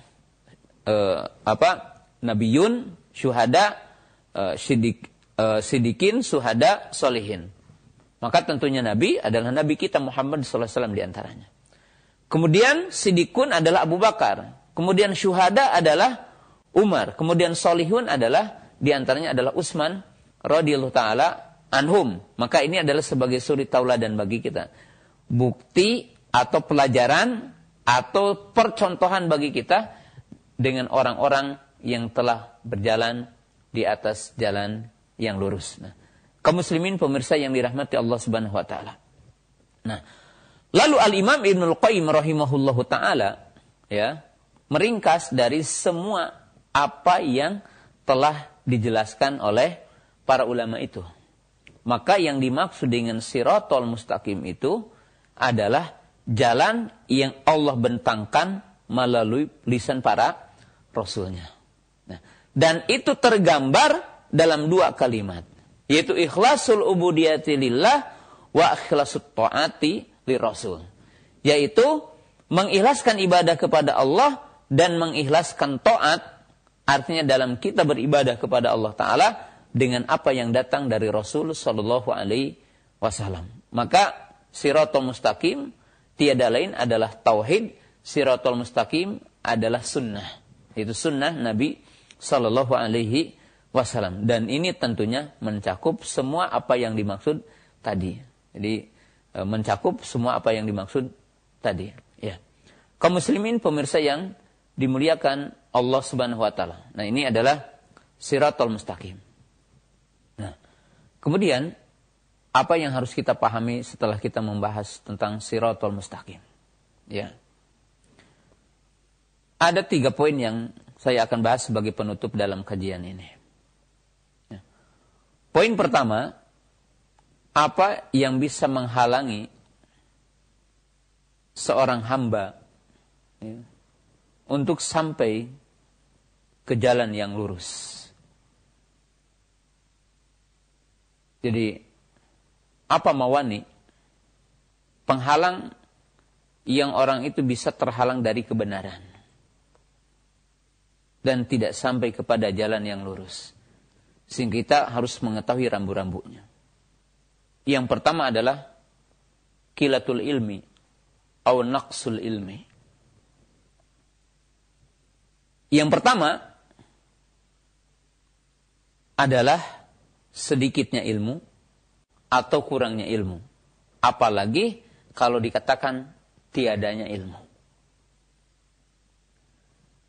uh, apa? Nabiyun, syuhada, uh, sidik, uh, sidikin, suhada, solihin. Maka tentunya Nabi adalah Nabi kita Muhammad SAW di antaranya. Kemudian Sidikun adalah Abu Bakar. Kemudian Syuhada adalah Umar. Kemudian Solihun adalah di antaranya adalah Utsman radhiyallahu taala anhum. Maka ini adalah sebagai suri tauladan bagi kita. Bukti atau pelajaran atau percontohan bagi kita dengan orang-orang yang telah berjalan di atas jalan yang lurus. Nah, kaum muslimin pemirsa yang dirahmati Allah Subhanahu wa taala. Nah, lalu Al-Imam Ibnul Qayyim rahimahullahu taala ya, meringkas dari semua apa yang telah dijelaskan oleh para ulama itu. Maka yang dimaksud dengan sirotol mustaqim itu adalah jalan yang Allah bentangkan melalui lisan para rasulnya. Nah, dan itu tergambar dalam dua kalimat. Yaitu ikhlasul ubudiyati lillah wa ikhlasut ta'ati li rasul. Yaitu mengikhlaskan ibadah kepada Allah dan mengikhlaskan taat artinya dalam kita beribadah kepada Allah taala dengan apa yang datang dari Rasul sallallahu alaihi wasallam. Maka siratul mustaqim tiada lain adalah tauhid, siratul mustaqim adalah sunnah. Itu sunnah Nabi sallallahu alaihi wasallam dan ini tentunya mencakup semua apa yang dimaksud tadi. Jadi e, mencakup semua apa yang dimaksud tadi, ya. Kaum muslimin pemirsa yang dimuliakan Allah Subhanahu wa taala. Nah, ini adalah siratul mustaqim. Kemudian, apa yang harus kita pahami setelah kita membahas tentang sirotol mustaqim? Ya. Ada tiga poin yang saya akan bahas sebagai penutup dalam kajian ini. Ya. Poin pertama, apa yang bisa menghalangi seorang hamba ya, untuk sampai ke jalan yang lurus? Jadi apa mawani? Penghalang yang orang itu bisa terhalang dari kebenaran. Dan tidak sampai kepada jalan yang lurus. Sehingga kita harus mengetahui rambu-rambunya. Yang pertama adalah kilatul ilmi atau naqsul ilmi. Yang pertama adalah sedikitnya ilmu atau kurangnya ilmu. Apalagi kalau dikatakan tiadanya ilmu.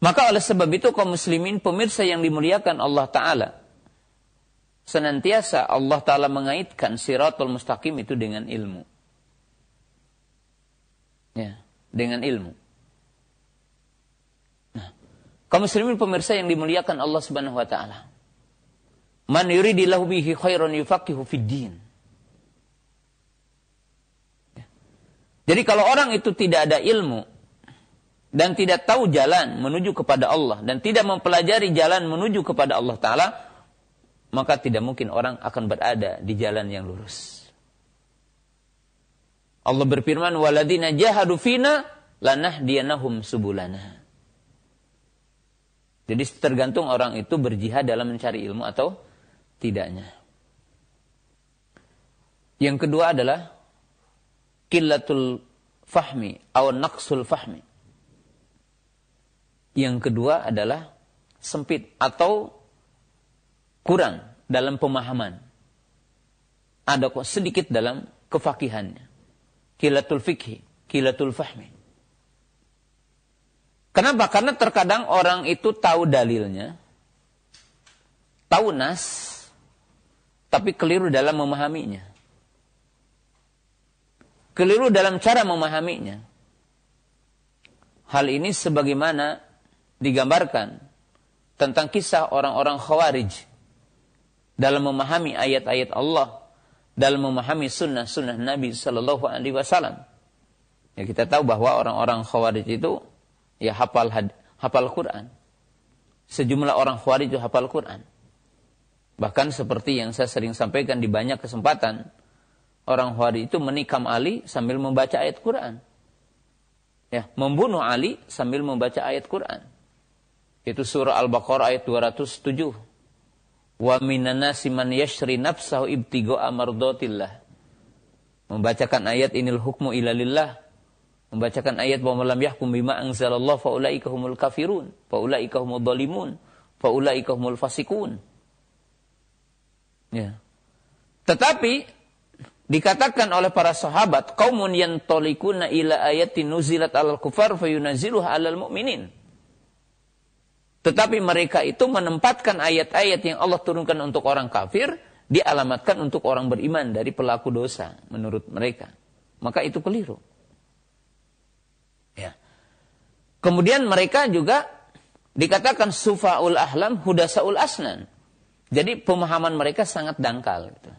Maka oleh sebab itu kaum muslimin pemirsa yang dimuliakan Allah Ta'ala. Senantiasa Allah Ta'ala mengaitkan siratul mustaqim itu dengan ilmu. Ya, dengan ilmu. Nah, kaum muslimin pemirsa yang dimuliakan Allah Subhanahu wa taala. Man yuridillahu bihi khairan yufaqihu fid din. Jadi kalau orang itu tidak ada ilmu dan tidak tahu jalan menuju kepada Allah dan tidak mempelajari jalan menuju kepada Allah taala, maka tidak mungkin orang akan berada di jalan yang lurus. Allah berfirman, "Waladina jahadu fina lanahdiyanahum subulana." Jadi tergantung orang itu berjihad dalam mencari ilmu atau tidaknya. Yang kedua adalah killatul fahmi atau naqsul fahmi. Yang kedua adalah sempit atau kurang dalam pemahaman. Ada kok sedikit dalam kefakihannya. Kilatul fikhi, kilatul fahmi. Kenapa? Karena terkadang orang itu tahu dalilnya, tahu nas, tapi keliru dalam memahaminya. Keliru dalam cara memahaminya. Hal ini sebagaimana digambarkan tentang kisah orang-orang khawarij dalam memahami ayat-ayat Allah, dalam memahami sunnah-sunnah Nabi Shallallahu Alaihi Wasallam. Ya kita tahu bahwa orang-orang khawarij itu ya hafal hafal Quran. Sejumlah orang khawarij itu hafal Quran. Bahkan seperti yang saya sering sampaikan di banyak kesempatan, orang Khawarij itu menikam Ali sambil membaca ayat Quran. Ya, membunuh Ali sambil membaca ayat Quran. Itu surah Al-Baqarah ayat 207. Wa minan nasi man yashri nafsahu ibtigo'a mardotillah. Membacakan ayat inil hukmu ilalillah. Membacakan ayat wa malam yahkum bima anzalallah faulaika humul kafirun. Faulaika humul dhalimun. Faulaika humul fasikun. Ya. Tetapi dikatakan oleh para sahabat, kaumun yantalikuna ila ayatin nuzilat alal kufar fayunaziluha alal mu'minin. Tetapi mereka itu menempatkan ayat-ayat yang Allah turunkan untuk orang kafir, dialamatkan untuk orang beriman dari pelaku dosa menurut mereka. Maka itu keliru. Ya. Kemudian mereka juga dikatakan sufaul ahlam hudasaul asnan Jadi pemahaman mereka sangat dangkal. Gitu.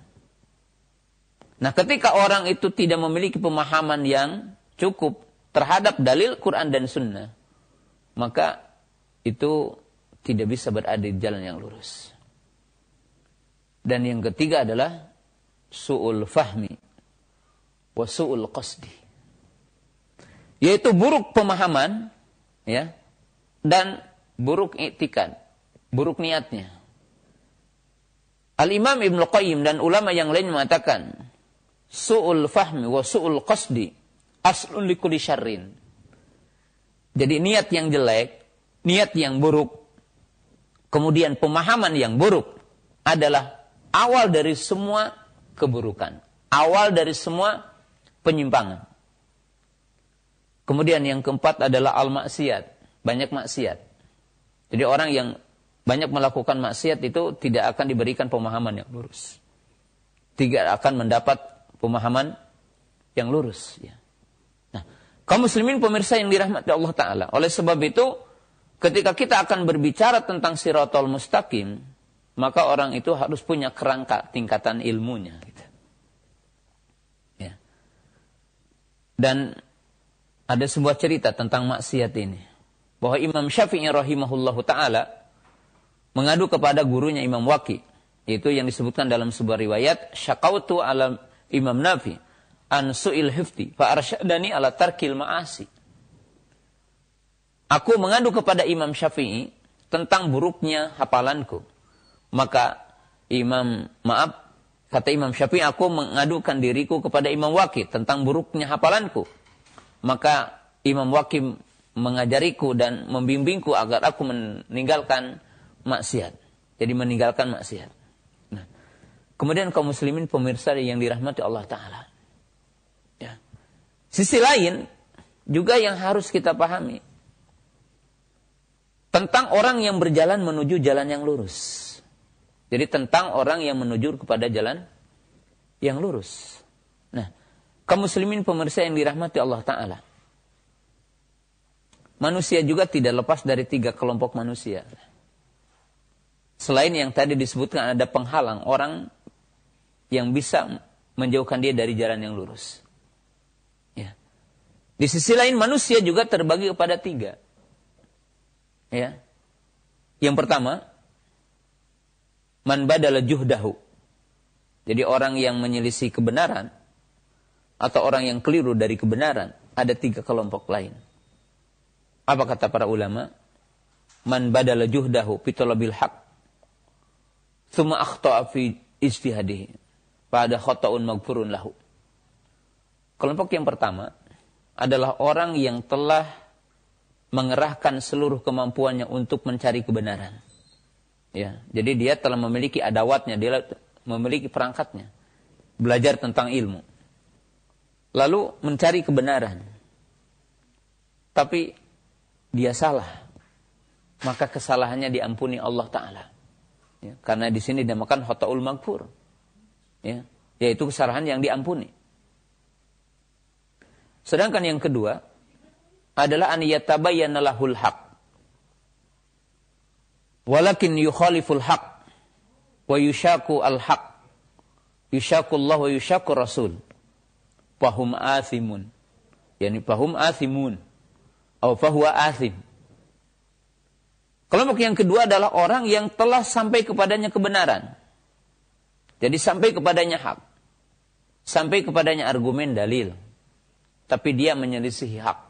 Nah ketika orang itu tidak memiliki pemahaman yang cukup terhadap dalil Quran dan Sunnah, maka itu tidak bisa berada di jalan yang lurus. Dan yang ketiga adalah su'ul fahmi wa su'ul qasdi. Yaitu buruk pemahaman ya dan buruk iktikad, buruk niatnya. Al-Imam Ibn Qayyim dan ulama yang lain mengatakan su'ul fahmi wa su'ul qasdi aslun likulli. Jadi niat yang jelek, niat yang buruk, kemudian pemahaman yang buruk adalah awal dari semua keburukan. Awal dari semua penyimpangan. Kemudian yang keempat adalah al-maksiat. Banyak maksiat. Jadi orang yang banyak melakukan maksiat itu tidak akan diberikan pemahaman yang lurus. Tidak akan mendapat pemahaman yang lurus. Ya. Nah, kaum muslimin pemirsa yang dirahmati Allah Ta'ala. Oleh sebab itu, ketika kita akan berbicara tentang sirotol mustaqim, maka orang itu harus punya kerangka tingkatan ilmunya. Gitu. Ya. Dan ada sebuah cerita tentang maksiat ini. Bahwa Imam Syafi'i rahimahullahu ta'ala mengadu kepada gurunya Imam Waki. Itu yang disebutkan dalam sebuah riwayat. Syakautu ala Imam Nafi. An su'il hifti. Fa'arsyadani ala tarkil ma'asi. Aku mengadu kepada Imam Syafi'i tentang buruknya hafalanku. Maka Imam, maaf, kata Imam Syafi'i, aku mengadukan diriku kepada Imam Waki tentang buruknya hafalanku. Maka Imam Waki mengajariku dan membimbingku agar aku meninggalkan maksiat. Jadi meninggalkan maksiat. Nah, kemudian kaum muslimin pemirsa yang dirahmati Allah Ta'ala. Ya. Sisi lain, juga yang harus kita pahami. Tentang orang yang berjalan menuju jalan yang lurus. Jadi tentang orang yang menuju kepada jalan yang lurus. Nah, kaum muslimin pemirsa yang dirahmati Allah Ta'ala. Manusia juga tidak lepas dari tiga kelompok manusia. Selain yang tadi disebutkan ada penghalang orang yang bisa menjauhkan dia dari jalan yang lurus. Ya. Di sisi lain manusia juga terbagi kepada tiga. Ya. Yang pertama, man badala juhdahu. Jadi orang yang menyelisih kebenaran atau orang yang keliru dari kebenaran ada tiga kelompok lain. Apa kata para ulama? Man badala juhdahu pitolabil haq Thumma akhta'a fi istihadihi. Pada khota'un magfurun lahu. Kelompok yang pertama adalah orang yang telah mengerahkan seluruh kemampuannya untuk mencari kebenaran. Ya, jadi dia telah memiliki adawatnya, dia memiliki perangkatnya. Belajar tentang ilmu. Lalu mencari kebenaran. Tapi dia salah. Maka kesalahannya diampuni Allah Ta'ala. Ya, karena di sini dinamakan hotaul magfur. Ya, yaitu kesalahan yang diampuni. Sedangkan yang kedua adalah an yatabayyana lahul haq. Walakin yukhaliful haq wa yushaku al haq. Yushaku Allah wa yushaku Rasul. Fahum athimun. Yani fahum athimun. Atau fahuwa athim. Kelompok yang kedua adalah orang yang telah sampai kepadanya kebenaran. Jadi sampai kepadanya hak. Sampai kepadanya argumen dalil. Tapi dia menyelisihi hak.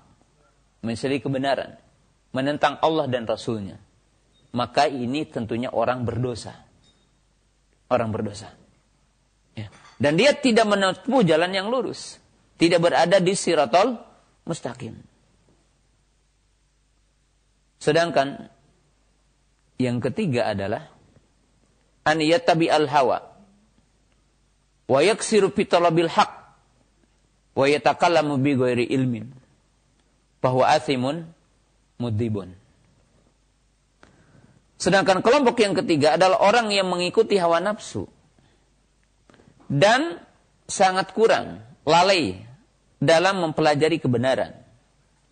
Menyelisihi kebenaran. Menentang Allah dan Rasulnya. Maka ini tentunya orang berdosa. Orang berdosa. Ya. Dan dia tidak menempuh jalan yang lurus. Tidak berada di siratol mustaqim. Sedangkan yang ketiga adalah an yattabi al hawa wa yaksiru fi talabil haq wa yatakallamu bi ilmin bahwa athimun mudibun. Sedangkan kelompok yang ketiga adalah orang yang mengikuti hawa nafsu dan sangat kurang lalai dalam mempelajari kebenaran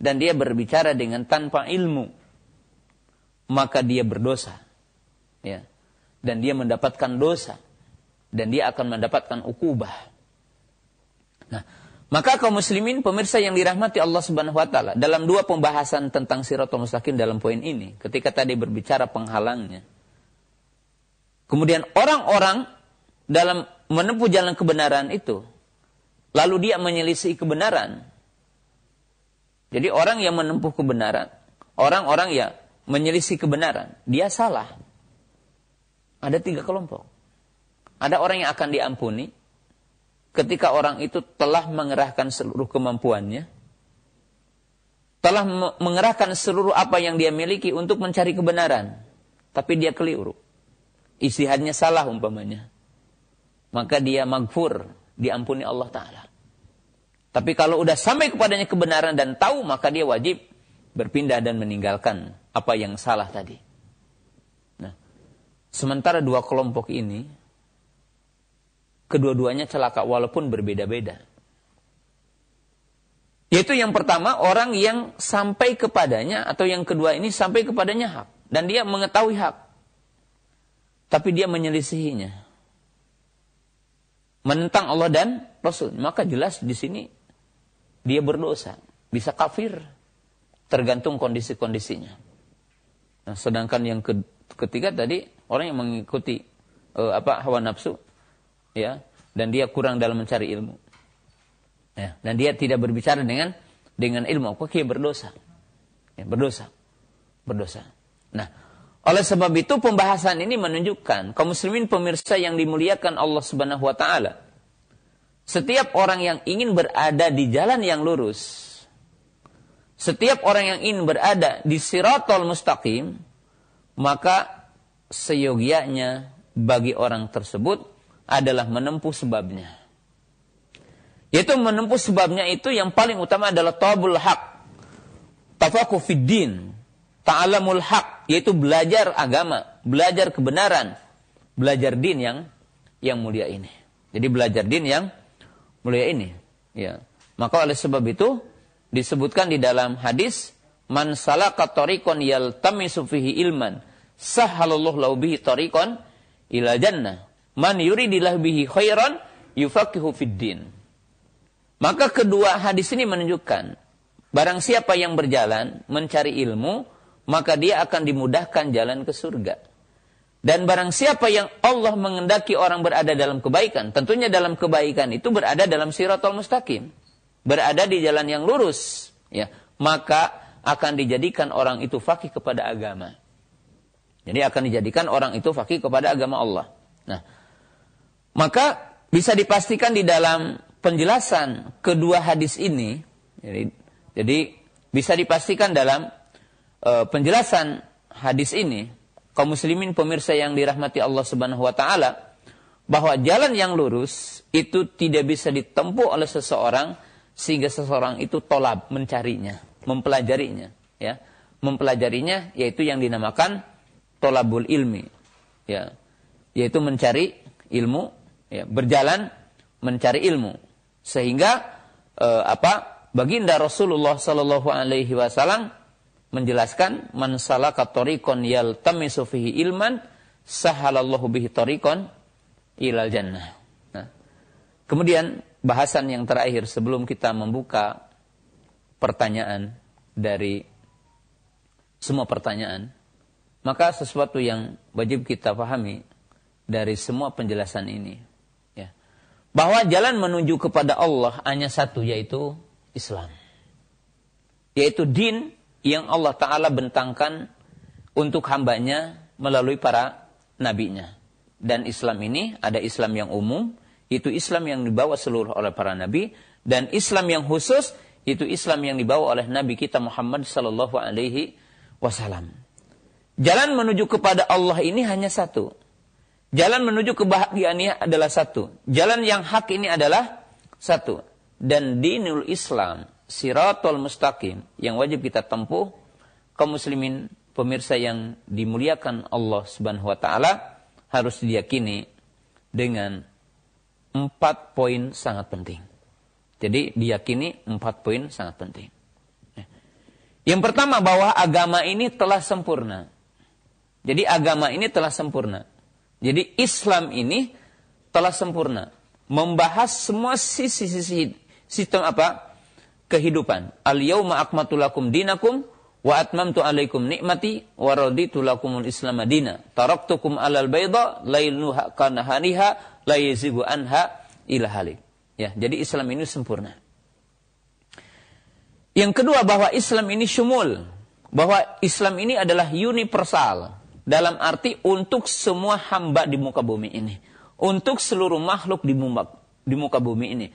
dan dia berbicara dengan tanpa ilmu maka dia berdosa. Ya. dan dia mendapatkan dosa dan dia akan mendapatkan ukubah. Nah, maka kaum muslimin pemirsa yang dirahmati Allah Subhanahu wa taala dalam dua pembahasan tentang siratul mustaqim dalam poin ini ketika tadi berbicara penghalangnya. Kemudian orang-orang dalam menempuh jalan kebenaran itu lalu dia menyelisih kebenaran. Jadi orang yang menempuh kebenaran, orang-orang yang menyelisih kebenaran, dia salah. Ada tiga kelompok. Ada orang yang akan diampuni ketika orang itu telah mengerahkan seluruh kemampuannya, telah mengerahkan seluruh apa yang dia miliki untuk mencari kebenaran, tapi dia keliru. Istihadnya salah umpamanya. Maka dia magfur, diampuni Allah Ta'ala. Tapi kalau udah sampai kepadanya kebenaran dan tahu, maka dia wajib berpindah dan meninggalkan apa yang salah tadi. Sementara dua kelompok ini, kedua-duanya celaka walaupun berbeda-beda. Yaitu yang pertama orang yang sampai kepadanya atau yang kedua ini sampai kepadanya hak dan dia mengetahui hak. Tapi dia menyelisihinya. Menentang Allah dan Rasul. Maka jelas di sini dia berdosa, bisa kafir tergantung kondisi-kondisinya. Nah, sedangkan yang ketiga tadi orang yang mengikuti uh, apa hawa nafsu ya. Dan dia kurang dalam mencari ilmu. Ya. Dan dia tidak berbicara dengan dengan ilmu. Kok dia berdosa? Ya, berdosa. Berdosa. Nah oleh sebab itu pembahasan ini menunjukkan kaum muslimin pemirsa yang dimuliakan Allah Subhanahu wa taala. Setiap orang yang ingin berada di jalan yang lurus setiap orang yang ingin berada di siratul mustaqim maka seyogianya bagi orang tersebut adalah menempuh sebabnya. Yaitu menempuh sebabnya itu yang paling utama adalah tabul haq. Tafakuh fiddin. Ta'alamul haq. Yaitu belajar agama. Belajar kebenaran. Belajar din yang yang mulia ini. Jadi belajar din yang mulia ini. Ya. Maka oleh sebab itu disebutkan di dalam hadis man salaka tariqan yaltamisu fihi ilman sahalallahu lahu bihi tariqan ila jannah. Man yuridillahu bihi khairan yufaqihu fid din. Maka kedua hadis ini menunjukkan barang siapa yang berjalan mencari ilmu, maka dia akan dimudahkan jalan ke surga. Dan barang siapa yang Allah mengendaki orang berada dalam kebaikan, tentunya dalam kebaikan itu berada dalam siratul mustaqim, berada di jalan yang lurus, ya, maka akan dijadikan orang itu fakih kepada agama. Jadi akan dijadikan orang itu fakih kepada agama Allah. Maka bisa dipastikan di dalam penjelasan kedua hadis ini, jadi, jadi bisa dipastikan dalam uh, penjelasan hadis ini, kaum muslimin pemirsa yang dirahmati Allah Subhanahu wa taala, bahwa jalan yang lurus itu tidak bisa ditempuh oleh seseorang sehingga seseorang itu tolab mencarinya, mempelajarinya, ya. Mempelajarinya yaitu yang dinamakan tolabul ilmi ya yaitu mencari ilmu ya berjalan mencari ilmu. Sehingga eh, apa baginda Rasulullah Shallallahu alaihi wasallam menjelaskan man salaka tariqan yaltamisu fihi ilman sahalallahu bihi tariqan ilal jannah. Nah, kemudian bahasan yang terakhir sebelum kita membuka pertanyaan dari semua pertanyaan maka sesuatu yang wajib kita pahami dari semua penjelasan ini, bahwa jalan menuju kepada Allah hanya satu yaitu Islam, yaitu din yang Allah Taala bentangkan untuk hambanya melalui para nabinya. Dan Islam ini ada Islam yang umum, itu Islam yang dibawa seluruh oleh para nabi, dan Islam yang khusus itu Islam yang dibawa oleh Nabi kita Muhammad Sallallahu Alaihi Wasallam. Jalan menuju kepada Allah ini hanya satu. Jalan menuju kebahagiaan ini adalah satu. Jalan yang hak ini adalah satu. Dan dinul Islam, siratul mustaqim, yang wajib kita tempuh, kaum muslimin pemirsa yang dimuliakan Allah subhanahu wa ta'ala, harus diyakini dengan empat poin sangat penting. Jadi diyakini empat poin sangat penting. Yang pertama bahwa agama ini telah sempurna. Jadi agama ini telah sempurna. Jadi Islam ini telah sempurna. Membahas semua sisi-sisi sistem apa? Kehidupan. Al-yawma akmatu lakum dinakum wa atmamtu alaikum nikmati wa raditu lakumul islam madina. Taraktukum alal bayda lailuha kanahaniha la yazigu anha ila halik. Ya, jadi Islam ini sempurna. Yang kedua bahwa Islam ini syumul, bahwa Islam ini adalah universal dalam arti untuk semua hamba di muka bumi ini, untuk seluruh makhluk di muka, di muka bumi ini,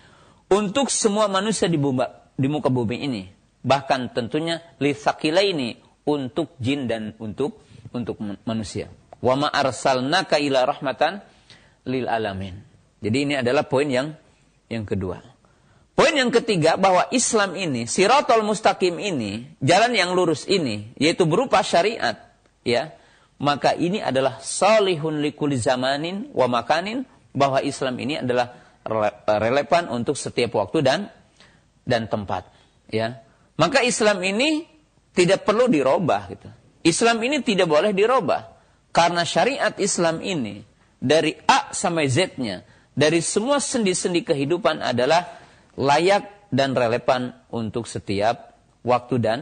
untuk semua manusia di, bumba, di muka bumi ini, bahkan tentunya lisakila ini untuk jin dan untuk untuk manusia. Wa ma arsalnaka ila rahmatan lil alamin. Jadi ini adalah poin yang yang kedua. Poin yang ketiga bahwa Islam ini, siratul mustaqim ini, jalan yang lurus ini, yaitu berupa syariat, ya, maka ini adalah salihun likuli zamanin wa makanin, bahwa Islam ini adalah relevan untuk setiap waktu dan dan tempat, ya. Maka Islam ini tidak perlu dirubah gitu. Islam ini tidak boleh dirubah karena syariat Islam ini dari A sampai Z-nya, dari semua sendi-sendi kehidupan adalah layak dan relevan untuk setiap waktu dan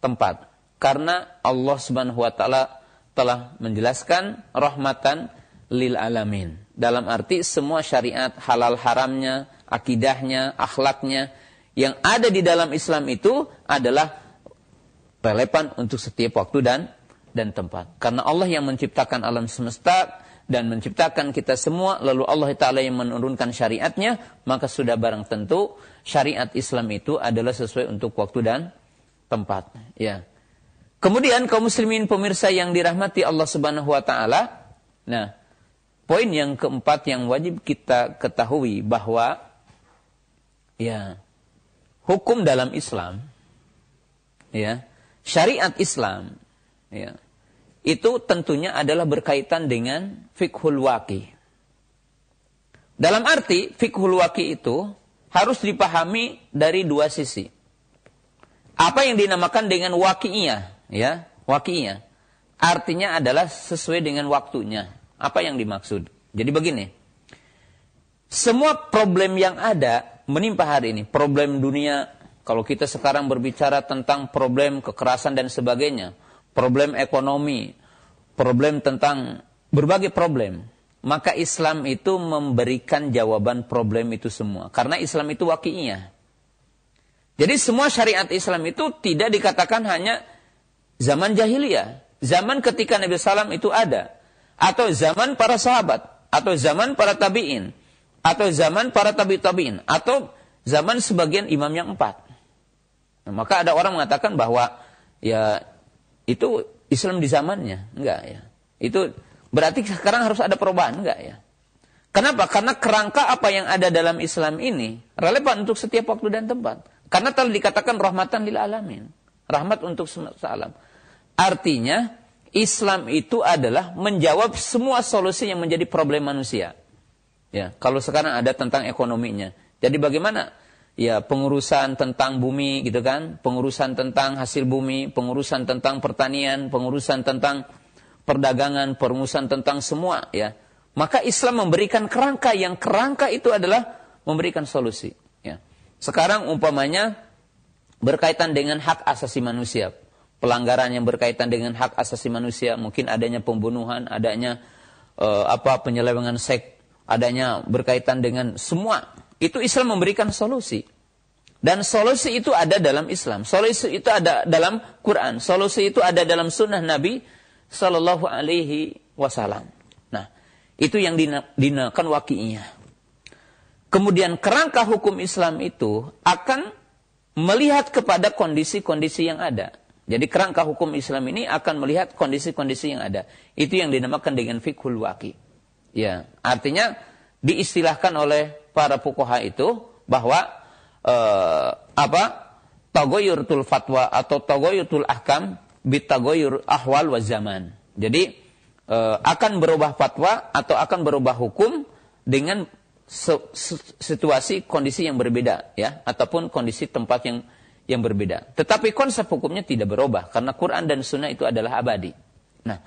tempat. Karena Allah Subhanahu wa taala telah menjelaskan rahmatan lil alamin. Dalam arti semua syariat halal haramnya, akidahnya, akhlaknya yang ada di dalam Islam itu adalah relevan untuk setiap waktu dan dan tempat. Karena Allah yang menciptakan alam semesta dan menciptakan kita semua, lalu Allah Ta'ala yang menurunkan syariatnya, maka sudah barang tentu syariat Islam itu adalah sesuai untuk waktu dan tempat. Ya. Kemudian kaum muslimin pemirsa yang dirahmati Allah Subhanahu wa taala. Nah, poin yang keempat yang wajib kita ketahui bahwa ya hukum dalam Islam ya, syariat Islam ya itu tentunya adalah berkaitan dengan fikhul waki. Dalam arti fikhul waki itu harus dipahami dari dua sisi. Apa yang dinamakan dengan waki'iyah, ya, waki'iyah. Artinya adalah sesuai dengan waktunya. Apa yang dimaksud? Jadi begini. Semua problem yang ada menimpa hari ini, problem dunia, kalau kita sekarang berbicara tentang problem kekerasan dan sebagainya, problem ekonomi, problem tentang berbagai problem. Maka Islam itu memberikan jawaban problem itu semua. Karena Islam itu wakinya. Jadi semua syariat Islam itu tidak dikatakan hanya zaman jahiliyah. Zaman ketika Nabi Sallam itu ada. Atau zaman para sahabat. Atau zaman para tabi'in. Atau zaman para tabi tabi'in. Atau zaman sebagian imam yang empat. Nah, maka ada orang mengatakan bahwa ya itu Islam di zamannya. Enggak ya. Itu berarti sekarang harus ada perubahan. Enggak ya. Kenapa? Karena kerangka apa yang ada dalam Islam ini relevan untuk setiap waktu dan tempat. Karena telah dikatakan rahmatan lil alamin. Rahmat untuk semua alam. Artinya Islam itu adalah menjawab semua solusi yang menjadi problem manusia. Ya, kalau sekarang ada tentang ekonominya. Jadi bagaimana ya pengurusan tentang bumi gitu kan, pengurusan tentang hasil bumi, pengurusan tentang pertanian, pengurusan tentang perdagangan, pengurusan tentang semua ya. Maka Islam memberikan kerangka yang kerangka itu adalah memberikan solusi ya. Sekarang umpamanya berkaitan dengan hak asasi manusia, pelanggaran yang berkaitan dengan hak asasi manusia, mungkin adanya pembunuhan, adanya uh, apa penyelewengan seks, adanya berkaitan dengan semua itu Islam memberikan solusi. Dan solusi itu ada dalam Islam. Solusi itu ada dalam Quran. Solusi itu ada dalam sunnah Nabi Sallallahu Alaihi Wasallam. Nah, itu yang dinamakan wakinya. Kemudian kerangka hukum Islam itu akan melihat kepada kondisi-kondisi yang ada. Jadi kerangka hukum Islam ini akan melihat kondisi-kondisi yang ada. Itu yang dinamakan dengan fikhul waki. Ya, artinya diistilahkan oleh para fuqaha itu bahwa uh, apa tagoyurtul fatwa atau tagoyurtul ahkam bitagoyur ahwal wa zaman. Jadi uh, akan berubah fatwa atau akan berubah hukum dengan situasi kondisi yang berbeda ya ataupun kondisi tempat yang yang berbeda. Tetapi konsep hukumnya tidak berubah karena Quran dan Sunnah itu adalah abadi. Nah,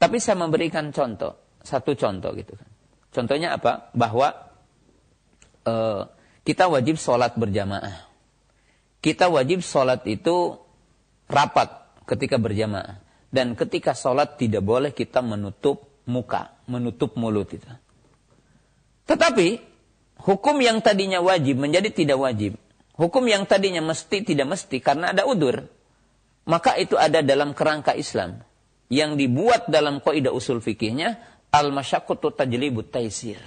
tapi saya memberikan contoh. satu contoh gitu kan. Contohnya apa? Bahwa uh, kita wajib sholat berjamaah. Kita wajib sholat itu rapat ketika berjamaah. Dan ketika sholat tidak boleh kita menutup muka, menutup mulut itu. Tetapi hukum yang tadinya wajib menjadi tidak wajib. Hukum yang tadinya mesti tidak mesti karena ada udur. Maka itu ada dalam kerangka Islam. Yang dibuat dalam kaidah usul fikihnya al-masyaqqatu tajlibut taisir.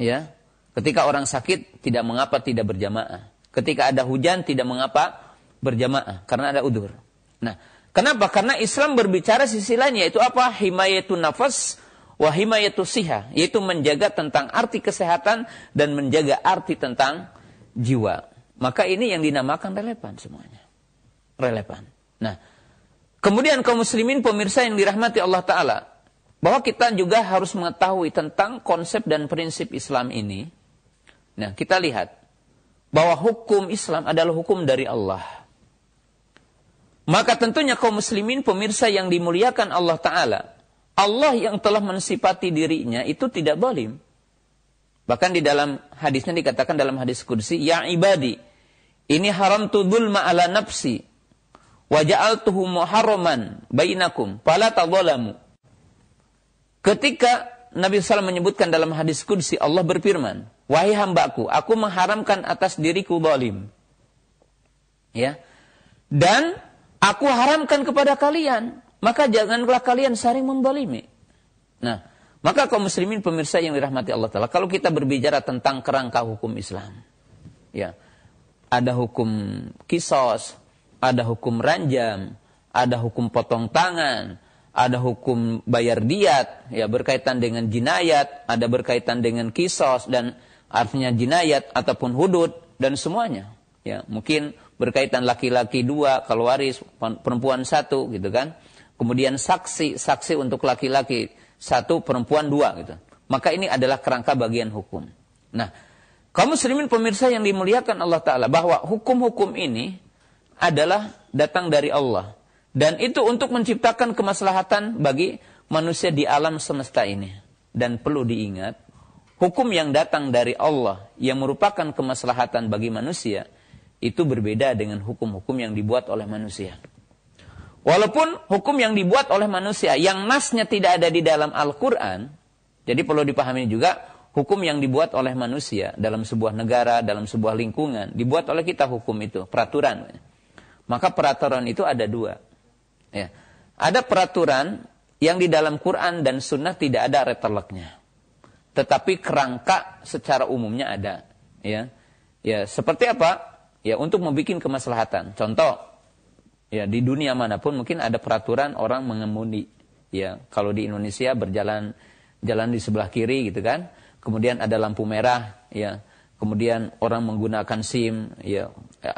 Ya. Ketika orang sakit tidak mengapa tidak berjamaah. Ketika ada hujan tidak mengapa berjamaah karena ada udur. Nah, kenapa? Karena Islam berbicara sisi lain yaitu apa? Himayatun nafas wa himayatu siha, yaitu menjaga tentang arti kesehatan dan menjaga arti tentang jiwa. Maka ini yang dinamakan relevan semuanya. Relevan. Nah, kemudian kaum muslimin pemirsa yang dirahmati Allah taala, bahwa kita juga harus mengetahui tentang konsep dan prinsip Islam ini. Nah, kita lihat bahwa hukum Islam adalah hukum dari Allah. Maka tentunya kaum muslimin pemirsa yang dimuliakan Allah Ta'ala. Allah yang telah mensifati dirinya itu tidak zalim. Bahkan di dalam hadisnya dikatakan dalam hadis kudsi, Ya ibadi, ini haram tudul ma'ala nafsi, wa ja'altuhu muharraman bainakum, fala tadzalamu. Ketika Nabi SAW menyebutkan dalam hadis kudsi, Allah berfirman, Wahai hambaku, aku mengharamkan atas diriku zalim. Ya. Dan aku haramkan kepada kalian, maka janganlah kalian saling membalimi. Nah, maka kaum muslimin pemirsa yang dirahmati Allah Ta'ala, kalau kita berbicara tentang kerangka hukum Islam, ya, ada hukum kisos, ada hukum ranjam, ada hukum potong tangan, ada hukum bayar diat, ya berkaitan dengan jinayat, ada berkaitan dengan kisos dan artinya jinayat ataupun hudud dan semuanya. Ya, mungkin berkaitan laki-laki dua, kalau waris perempuan satu gitu kan. Kemudian saksi, saksi untuk laki-laki satu, perempuan dua gitu. Maka ini adalah kerangka bagian hukum. Nah, kaum muslimin pemirsa yang dimuliakan Allah Ta'ala, bahwa hukum-hukum ini adalah datang dari Allah. Dan itu untuk menciptakan kemaslahatan bagi manusia di alam semesta ini. Dan perlu diingat, hukum yang datang dari Allah yang merupakan kemaslahatan bagi manusia itu berbeda dengan hukum-hukum yang dibuat oleh manusia. Walaupun hukum yang dibuat oleh manusia yang nasnya tidak ada di dalam Al-Qur'an, jadi perlu dipahami juga hukum yang dibuat oleh manusia dalam sebuah negara, dalam sebuah lingkungan, dibuat oleh kita hukum itu, peraturan. Maka peraturan itu ada dua. Ya. Ada peraturan yang di dalam Quran dan Sunnah tidak ada reteleknya tetapi kerangka secara umumnya ada ya ya seperti apa ya untuk membuat kemaslahatan contoh ya di dunia mana pun mungkin ada peraturan orang mengemudi. Ya kalau di Indonesia berjalan jalan di sebelah kiri gitu kan kemudian ada lampu merah ya kemudian orang menggunakan SIM ya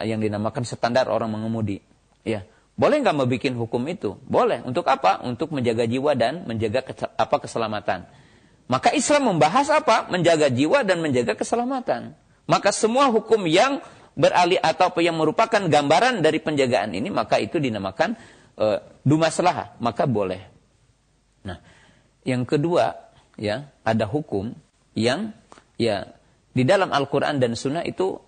yang dinamakan standar orang mengemudi. Ya boleh nggak membuat hukum itu? Boleh. Untuk apa? Untuk menjaga jiwa dan menjaga apa keselamatan. Maka Islam membahas apa? Menjaga jiwa dan menjaga keselamatan. Maka semua hukum yang beralih atau yang merupakan gambaran dari penjagaan ini, maka itu dinamakan e, dumaslah, maka boleh. Nah, yang kedua, ya, ada hukum yang ya di dalam Al-Qur'an dan Sunnah itu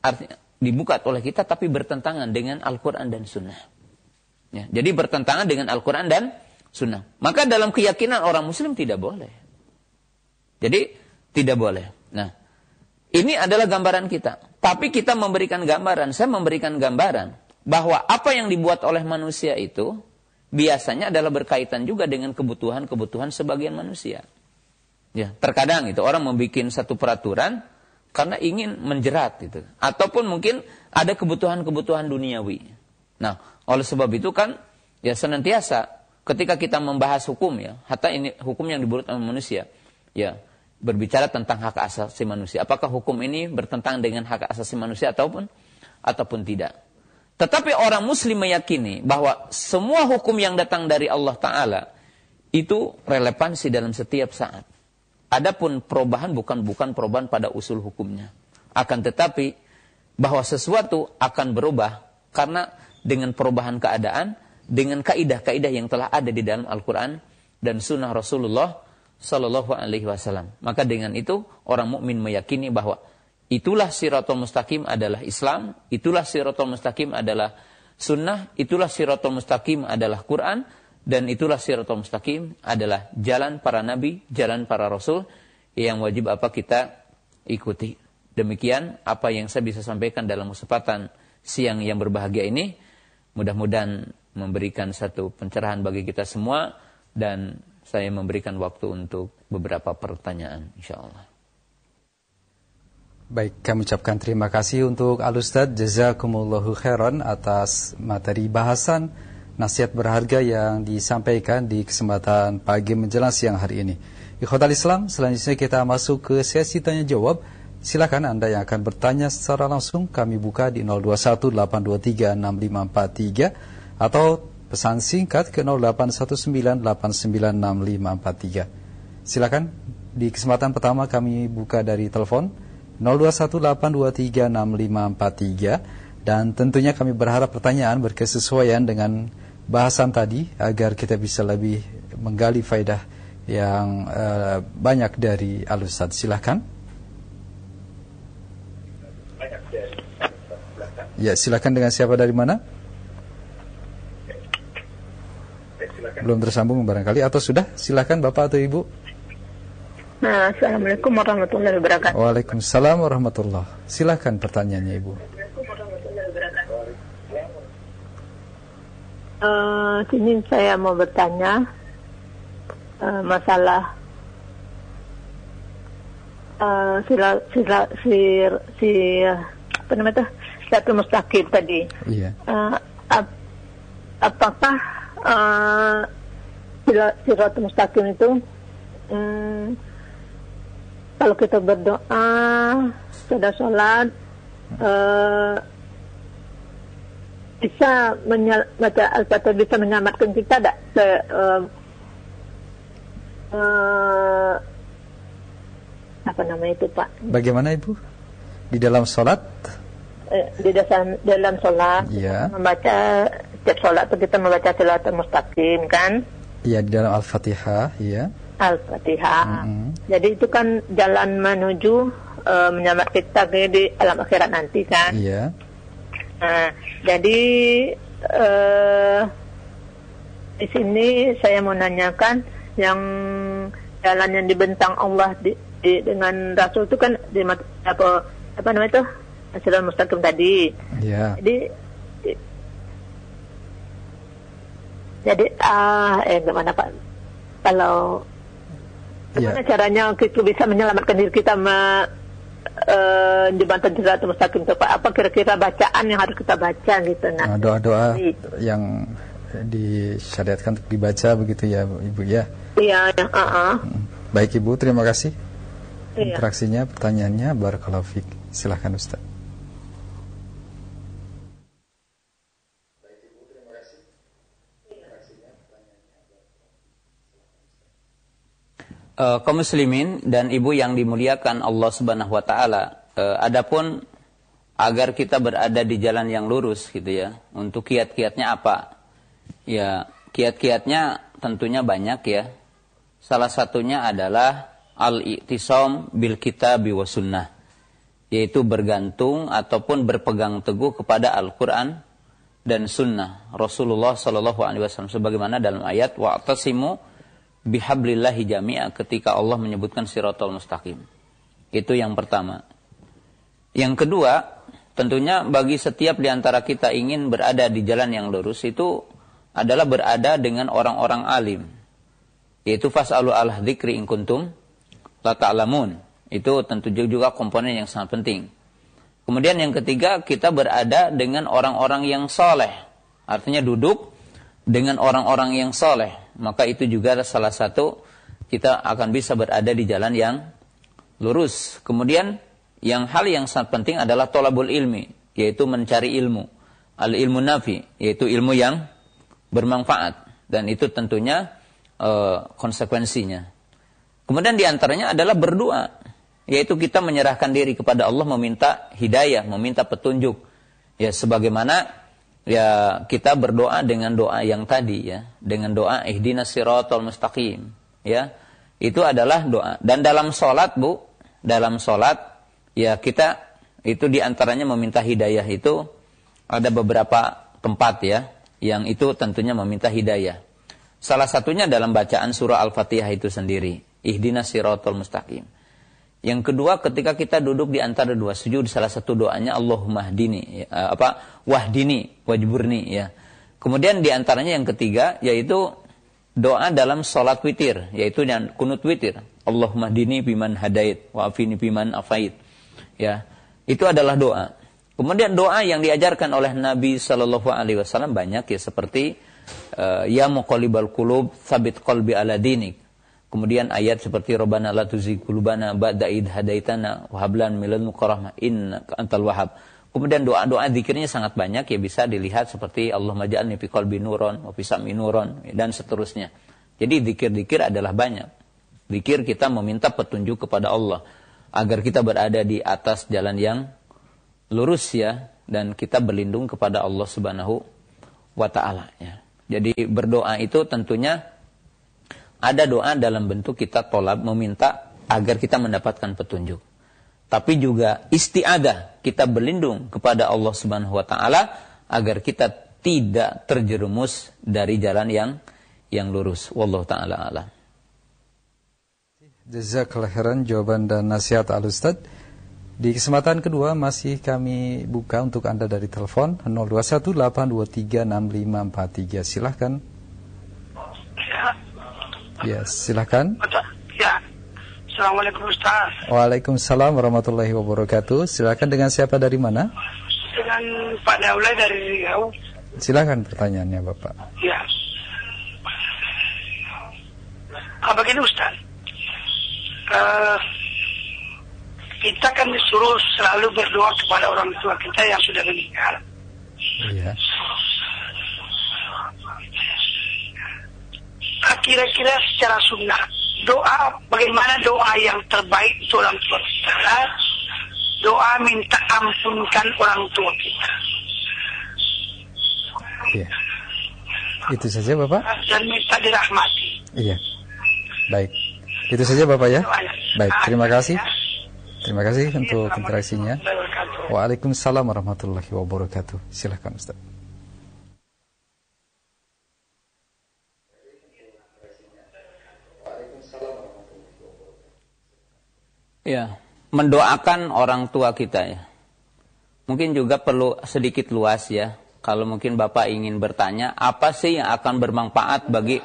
artinya dibuka oleh kita tapi bertentangan dengan Al-Qur'an dan Sunnah. Ya, jadi bertentangan dengan Al-Qur'an dan Sunnah. Maka dalam keyakinan orang Muslim tidak boleh. Jadi tidak boleh. Nah, ini adalah gambaran kita. Tapi kita memberikan gambaran, saya memberikan gambaran bahwa apa yang dibuat oleh manusia itu biasanya adalah berkaitan juga dengan kebutuhan-kebutuhan sebagian manusia. Ya, terkadang itu orang membuat satu peraturan karena ingin menjerat itu, ataupun mungkin ada kebutuhan-kebutuhan duniawi. Nah, oleh sebab itu kan ya senantiasa ketika kita membahas hukum ya, hatta ini hukum yang dibuat oleh manusia, ya berbicara tentang hak asasi manusia. Apakah hukum ini bertentangan dengan hak asasi manusia ataupun ataupun tidak. Tetapi orang muslim meyakini bahwa semua hukum yang datang dari Allah Ta'ala itu relevansi dalam setiap saat. Adapun perubahan bukan bukan perubahan pada usul hukumnya. Akan tetapi bahwa sesuatu akan berubah karena dengan perubahan keadaan, dengan kaidah-kaidah yang telah ada di dalam Al-Quran dan Sunnah Rasulullah Sallallahu Alaihi Wasallam. Maka dengan itu orang mukmin meyakini bahwa itulah siratul mustaqim adalah Islam, itulah siratul mustaqim adalah sunnah, itulah siratul mustaqim adalah Quran, dan itulah siratul mustaqim adalah jalan para nabi, jalan para rasul yang wajib apa kita ikuti. Demikian apa yang saya bisa sampaikan dalam kesempatan siang yang berbahagia ini. Mudah-mudahan memberikan satu pencerahan bagi kita semua dan saya memberikan waktu untuk beberapa pertanyaan insyaallah. Baik, kami ucapkan terima kasih untuk Alustad Jazakumullahu khairan atas materi bahasan nasihat berharga yang disampaikan di kesempatan pagi menjelang siang hari ini. Ikhwatal Islam, selanjutnya kita masuk ke sesi tanya jawab. Silakan Anda yang akan bertanya secara langsung kami buka di 0218236543 atau Pesan singkat ke 0819896543. Silakan di kesempatan pertama kami buka dari telepon 0218236543 dan tentunya kami berharap pertanyaan berkesesuaian dengan bahasan tadi agar kita bisa lebih menggali faidah yang uh, banyak dari Al-Ustaz. Silakan. Ya, silakan dengan siapa dari mana? Belum tersambung barangkali atau sudah? Silakan Bapak atau Ibu. Nah, Assalamualaikum warahmatullahi wabarakatuh. Waalaikumsalam warahmatullahi. Silakan pertanyaannya Ibu. Uh, sini saya mau bertanya uh, masalah uh, sila, sila, sir, si apa namanya satu mustaqim tadi. Iya. Uh, ap, apakah uh, sirat mustaqim itu um, kalau kita berdoa sudah sholat uh, bisa menyal, baca al-fatihah bisa menyelamatkan kita tidak uh, uh, apa nama itu pak bagaimana ibu? Di dalam sholat di dalam dalam sholat ya. membaca setiap sholat itu kita membaca silatul mustaqim kan? Iya di dalam Al-Fatihah, iya. Al-Fatihah. Mm -hmm. Jadi itu kan jalan menuju uh, menyelamat kita di alam akhirat nanti kan? Iya. Nah, jadi uh, di sini saya mau nanyakan yang jalan yang dibentang Allah di, di, dengan Rasul itu kan di apa apa namanya itu Silatul Mustaqim tadi. Iya. Jadi Jadi ah eh gimana Pak? Kalau ya. gimana caranya kita bisa menyelamatkan diri kita me, uh, jembatan Siratul Mustaqim itu Pak? Apa kira-kira bacaan yang harus kita baca gitu nah? Doa-doa yang disyariatkan untuk dibaca begitu ya Ibu ya? Iya, ya, uh -uh. Baik Ibu, terima kasih. Iya. Interaksinya, pertanyaannya, Barakallahu Fik. Silahkan Ustaz. Uh, kaum muslimin dan ibu yang dimuliakan Allah Subhanahu wa taala, uh, adapun agar kita berada di jalan yang lurus gitu ya. Untuk kiat-kiatnya apa? Ya, kiat-kiatnya tentunya banyak ya. Salah satunya adalah al-i'tisam bil kitab wa. Yaitu bergantung ataupun berpegang teguh kepada Al-Qur'an dan sunnah Rasulullah Shallallahu alaihi wasallam sebagaimana dalam ayat wa'tasimu bihablillahi jami'a ketika Allah menyebutkan siratul mustaqim. Itu yang pertama. Yang kedua, tentunya bagi setiap di antara kita ingin berada di jalan yang lurus itu adalah berada dengan orang-orang alim. Yaitu fas'alu ala dzikri in kuntum la ta'lamun. Itu tentu juga komponen yang sangat penting. Kemudian yang ketiga, kita berada dengan orang-orang yang soleh. Artinya duduk dengan orang-orang yang soleh maka itu juga salah satu kita akan bisa berada di jalan yang lurus. Kemudian yang hal yang sangat penting adalah tolabul ilmi, yaitu mencari ilmu. Al ilmu nafi, yaitu ilmu yang bermanfaat. Dan itu tentunya uh, konsekuensinya. Kemudian di antaranya adalah berdoa, yaitu kita menyerahkan diri kepada Allah meminta hidayah, meminta petunjuk. Ya sebagaimana ya kita berdoa dengan doa yang tadi ya, dengan doa ihdinas siratal mustaqim, ya. itu adalah doa. Dan dalam sholat bu, dalam sholat ya kita itu di antaranya meminta hidayah itu ada beberapa tempat ya, yang itu tentunya meminta hidayah. Salah satunya dalam bacaan surah Al-Fatihah itu sendiri. Ihdinas siratul mustaqim. Yang kedua ketika kita duduk di antara dua sujud salah satu doanya Allahumma hdini ya, apa wahdini wajburni ya. Kemudian di antaranya yang ketiga yaitu doa dalam sholat witir yaitu yang kunut witir Allahumma hdini biman hadait wa afini biman afait ya. Itu adalah doa. Kemudian doa yang diajarkan oleh Nabi Shallallahu alaihi wasallam banyak ya seperti uh, ya muqallibal qulub sabit qalbi ala dinik Kemudian ayat seperti Rabbana la tuzigh qulubana ba'da id hadaitana wa hab lana min antal wahhab. Kemudian doa-doa zikirnya sangat banyak ya bisa dilihat seperti Allah maj'alni fi qalbi nuron wa fi dan seterusnya. Jadi zikir-zikir adalah banyak. Zikir kita meminta petunjuk kepada Allah agar kita berada di atas jalan yang lurus ya dan kita berlindung kepada Allah Subhanahu wa taala ya. Jadi berdoa itu tentunya ada doa dalam bentuk kita tolak meminta agar kita mendapatkan petunjuk. Tapi juga istiadah kita berlindung kepada Allah Subhanahu wa taala agar kita tidak terjerumus dari jalan yang yang lurus. Wallahu taala alam. Jazakallah khairan jawaban dan nasihat Al Ustaz. Di kesempatan kedua masih kami buka untuk Anda dari telepon 0218236543. Silahkan. Ya, silakan. Ya. Assalamualaikum Ustaz. Waalaikumsalam warahmatullahi wabarakatuh. Silakan dengan siapa dari mana? Dengan Pak Daulay dari Riau. Silakan pertanyaannya Bapak. Ya. Ah, begini Ustaz. Uh, kita kan disuruh selalu berdoa kepada orang tua kita yang sudah meninggal. Iya. Kira-kira secara sunnah doa bagaimana doa yang terbaik untuk orang tua kita? Doa minta ampunkan orang tua kita. Iya. Itu saja bapak. Dan minta dirahmati. Iya. Baik. Itu saja bapak ya. Baik terima kasih. terima kasih untuk interaksinya. Waalaikumsalam warahmatullahi wabarakatuh. Silahkan Ustaz Ya, mendoakan orang tua kita ya. Mungkin juga perlu sedikit luas ya. Kalau mungkin Bapak ingin bertanya, apa sih yang akan bermanfaat bagi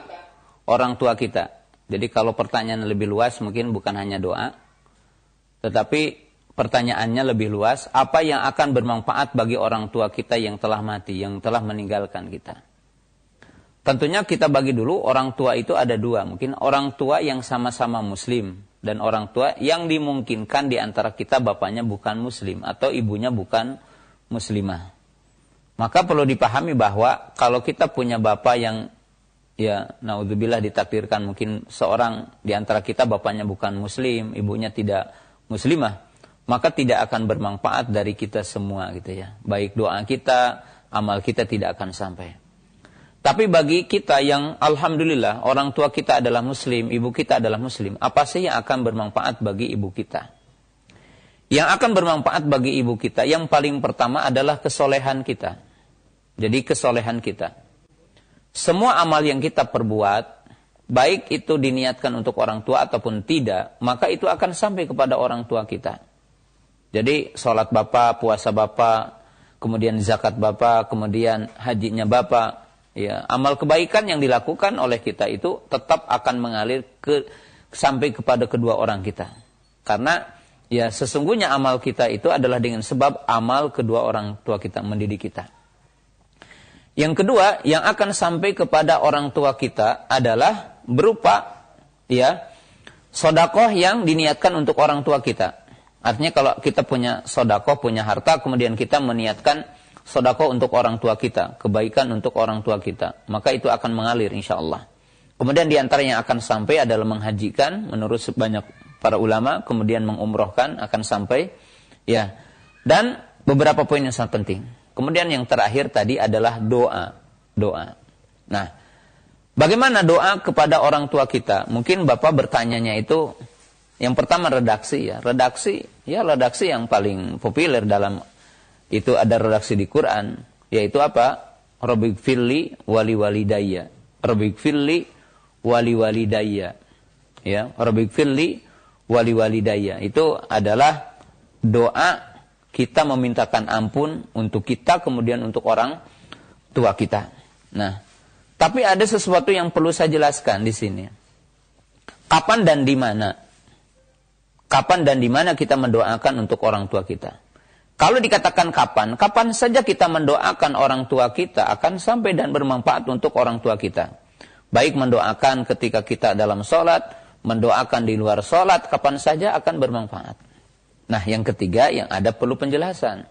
orang tua kita? Jadi kalau pertanyaan lebih luas mungkin bukan hanya doa. Tetapi pertanyaannya lebih luas, apa yang akan bermanfaat bagi orang tua kita yang telah mati, yang telah meninggalkan kita? Tentunya kita bagi dulu orang tua itu ada dua. Mungkin orang tua yang sama-sama muslim dan orang tua yang dimungkinkan di antara kita bapaknya bukan muslim atau ibunya bukan muslimah. Maka perlu dipahami bahwa kalau kita punya bapak yang ya naudzubillah ditakdirkan mungkin seorang di antara kita bapaknya bukan muslim, ibunya tidak muslimah, maka tidak akan bermanfaat dari kita semua gitu ya. Baik doa kita, amal kita tidak akan sampai. Tapi bagi kita yang alhamdulillah orang tua kita adalah muslim, ibu kita adalah muslim, apa sih yang akan bermanfaat bagi ibu kita? Yang akan bermanfaat bagi ibu kita yang paling pertama adalah kesolehan kita. Jadi kesolehan kita. Semua amal yang kita perbuat, baik itu diniatkan untuk orang tua ataupun tidak, maka itu akan sampai kepada orang tua kita. Jadi sholat bapak, puasa bapak, kemudian zakat bapak, kemudian hajinya bapak, ya amal kebaikan yang dilakukan oleh kita itu tetap akan mengalir ke sampai kepada kedua orang kita. Karena ya sesungguhnya amal kita itu adalah dengan sebab amal kedua orang tua kita mendidik kita. Yang kedua, yang akan sampai kepada orang tua kita adalah berupa ya sodakoh yang diniatkan untuk orang tua kita. Artinya kalau kita punya sodakoh, punya harta, kemudian kita meniatkan sodako untuk orang tua kita, kebaikan untuk orang tua kita, maka itu akan mengalir insya Allah. Kemudian di antara yang akan sampai adalah menghajikan menurut sebanyak para ulama, kemudian mengumrohkan akan sampai, ya. Dan beberapa poin yang sangat penting. Kemudian yang terakhir tadi adalah doa, doa. Nah, Bagaimana doa kepada orang tua kita? Mungkin Bapak bertanyanya itu yang pertama redaksi ya. Redaksi ya redaksi yang paling populer dalam itu ada redaksi di Quran yaitu apa? Rabbik filli wali walidayya. Rabbik filli wali walidayya. Ya, Rabbik filli wali walidayya. Itu adalah doa kita memintakan ampun untuk kita kemudian untuk orang tua kita. Nah, tapi ada sesuatu yang perlu saya jelaskan di sini. Kapan dan di mana? Kapan dan di mana kita mendoakan untuk orang tua kita? Kalau dikatakan kapan, kapan saja kita mendoakan orang tua kita akan sampai dan bermanfaat untuk orang tua kita. Baik mendoakan ketika kita dalam sholat, mendoakan di luar sholat, kapan saja akan bermanfaat. Nah, yang ketiga yang ada perlu penjelasan.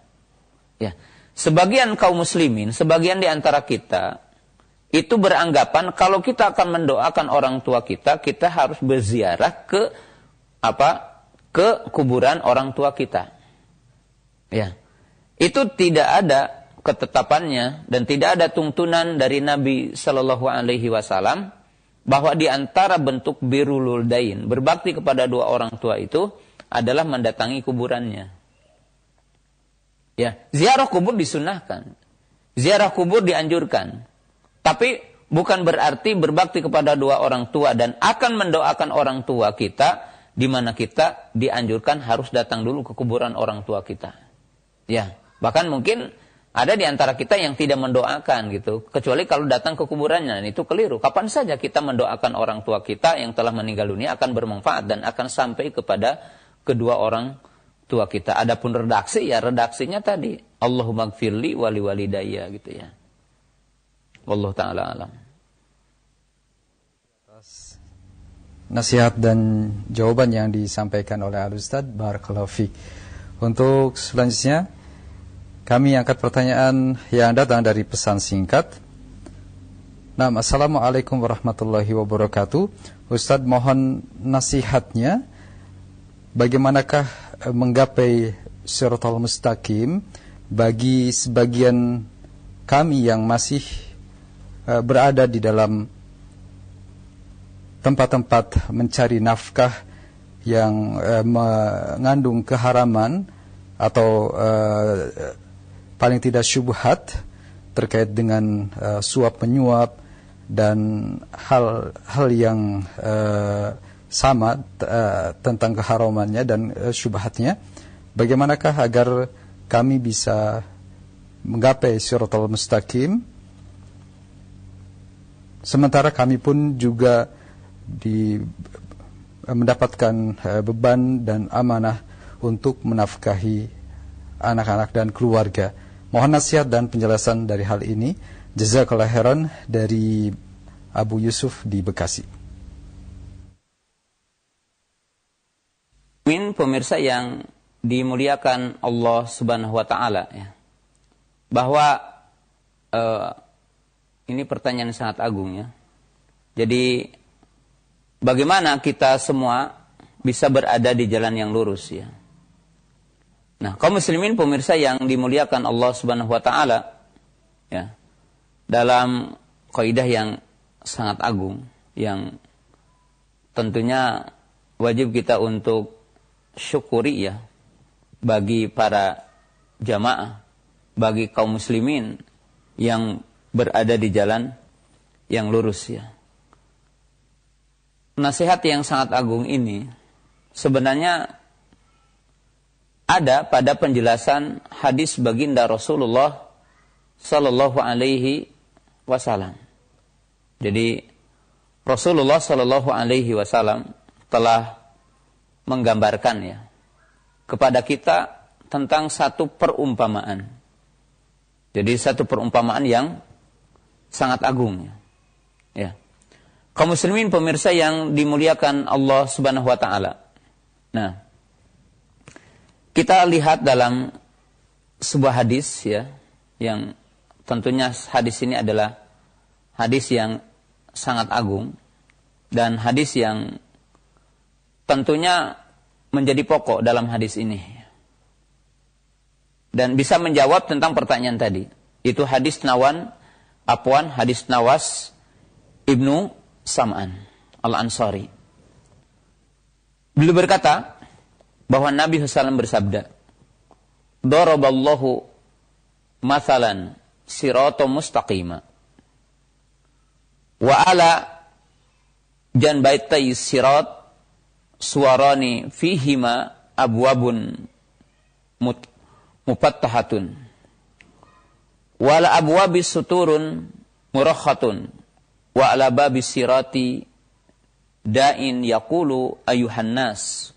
Ya, sebagian kaum muslimin, sebagian di antara kita itu beranggapan kalau kita akan mendoakan orang tua kita, kita harus berziarah ke apa? ke kuburan orang tua kita. Ya. Itu tidak ada ketetapannya dan tidak ada tuntunan dari Nabi Shallallahu alaihi wasallam bahwa di antara bentuk birrul dain, berbakti kepada dua orang tua itu adalah mendatangi kuburannya. Ya, ziarah kubur disunahkan. Ziarah kubur dianjurkan. Tapi bukan berarti berbakti kepada dua orang tua dan akan mendoakan orang tua kita di mana kita dianjurkan harus datang dulu ke kuburan orang tua kita. Ya, bahkan mungkin ada di antara kita yang tidak mendoakan gitu, kecuali kalau datang ke kuburannya, itu keliru. Kapan saja kita mendoakan orang tua kita yang telah meninggal dunia akan bermanfaat dan akan sampai kepada kedua orang tua kita. Adapun redaksi ya redaksinya tadi Allahumma gfirli wali walidayya gitu ya. Wallahu taala alam. Nasihat dan jawaban yang disampaikan oleh Al Ustaz Barakallahu Untuk selanjutnya kami angkat pertanyaan yang datang dari pesan singkat. Nah, Assalamualaikum warahmatullahi wabarakatuh. Ustadz mohon nasihatnya bagaimanakah eh, menggapai siratal mustaqim bagi sebagian kami yang masih Eh, berada di dalam tempat-tempat mencari nafkah yang uh, mengandung keharaman atau paling tidak syubhat terkait dengan uh, suap menyuap dan hal-hal yang uh, sama uh, tentang keharamannya dan uh, syubhatnya bagaimanakah agar kami bisa menggapai siratal mustaqim Sementara kami pun juga di mendapatkan beban dan amanah untuk menafkahi anak-anak dan keluarga. Mohon nasihat dan penjelasan dari hal ini. Jazakallah khairan dari Abu Yusuf di Bekasi. Min pemirsa yang dimuliakan Allah Subhanahu wa taala ya. Bahwa uh, ini pertanyaan sangat agung ya. Jadi bagaimana kita semua bisa berada di jalan yang lurus ya. Nah, kaum muslimin pemirsa yang dimuliakan Allah Subhanahu wa taala ya. Dalam kaidah yang sangat agung yang tentunya wajib kita untuk syukuri ya bagi para jamaah, bagi kaum muslimin yang berada di jalan yang lurus ya. Nasihat yang sangat agung ini sebenarnya ada pada penjelasan hadis baginda Rasulullah Sallallahu Alaihi Wasallam. Jadi Rasulullah Sallallahu Alaihi Wasallam telah menggambarkan ya kepada kita tentang satu perumpamaan. Jadi satu perumpamaan yang sangat agung. Ya. Kaum muslimin pemirsa yang dimuliakan Allah Subhanahu wa taala. Nah, kita lihat dalam sebuah hadis ya yang tentunya hadis ini adalah hadis yang sangat agung dan hadis yang tentunya menjadi pokok dalam hadis ini. Dan bisa menjawab tentang pertanyaan tadi. Itu hadis Nawan Apwan hadis Nawas Ibnu Sam'an Al-Ansari. Beliau berkata bahwa Nabi SAW bersabda, Daraballahu mathalan sirata mustaqima. Wa ala janbaitai sirat suarani fihima abwabun mufattahatun. Wala abwabi suturun murakhatun. Wa ala babi sirati da'in yaqulu ayuhan nas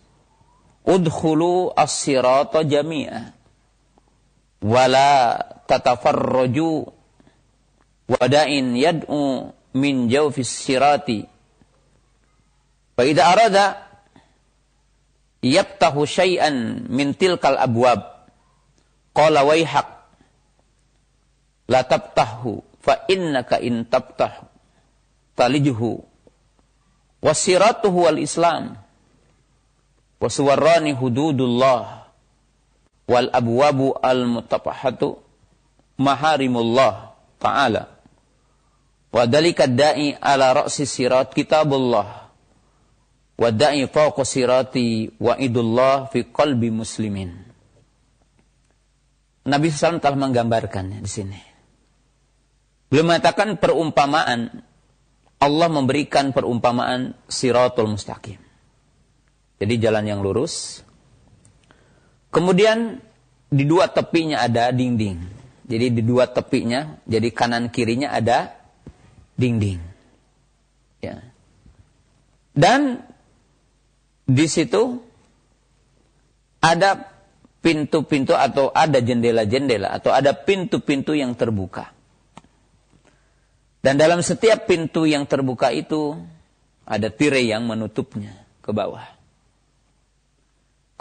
udkhulu as-sirata jami'a. Wala tatafarraju wada'in yad'u min jawfis sirati fa idza arada yaftahu syai'an min tilkal abwab. Qala wayhaq la tabtahu fa innaka in tabtahu talijhu. Wasiratuhu wal islam wasuwarrani hududullah wal abwabu al mutapahatu maharimullah ta'ala wa dalika da'i ala ra'si sirat kitabullah wa da'i fawqa sirati wa idullah fi qalbi muslimin Nabi SAW telah menggambarkannya di sini. Beliau mengatakan perumpamaan Allah memberikan perumpamaan siratul mustaqim. Jadi jalan yang lurus. Kemudian di dua tepinya ada dinding. Jadi di dua tepinya, jadi kanan kirinya ada dinding. Ya. Dan di situ ada pintu-pintu atau ada jendela-jendela atau ada pintu-pintu yang terbuka. Dan dalam setiap pintu yang terbuka itu ada tirai yang menutupnya ke bawah.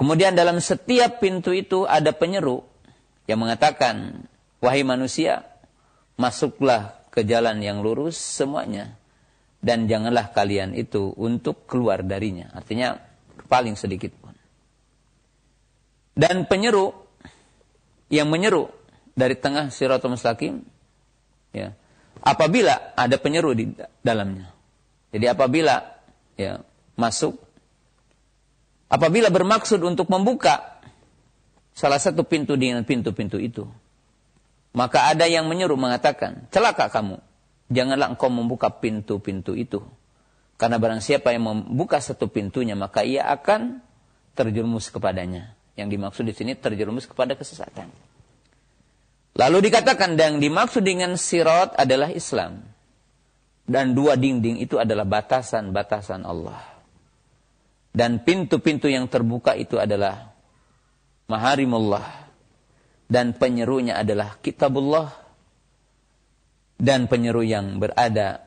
Kemudian dalam setiap pintu itu ada penyeru yang mengatakan, "Wahai manusia, masuklah ke jalan yang lurus semuanya dan janganlah kalian itu untuk keluar darinya." Artinya paling sedikit pun. Dan penyeru yang menyeru dari tengah Siratul Mustaqim ya, apabila ada penyeru di dalamnya. Jadi apabila ya masuk apabila bermaksud untuk membuka salah satu pintu dengan pintu-pintu itu, maka ada yang menyeru mengatakan, "Celaka kamu, janganlah engkau membuka pintu-pintu itu." Karena barang siapa yang membuka satu pintunya, maka ia akan terjerumus kepadanya. Yang dimaksud di sini terjerumus kepada kesesatan. Lalu dikatakan yang dimaksud dengan sirat adalah Islam. Dan dua dinding itu adalah batasan-batasan Allah. Dan pintu-pintu yang terbuka itu adalah maharimullah. Dan penyerunya adalah kitabullah. Dan penyeru yang berada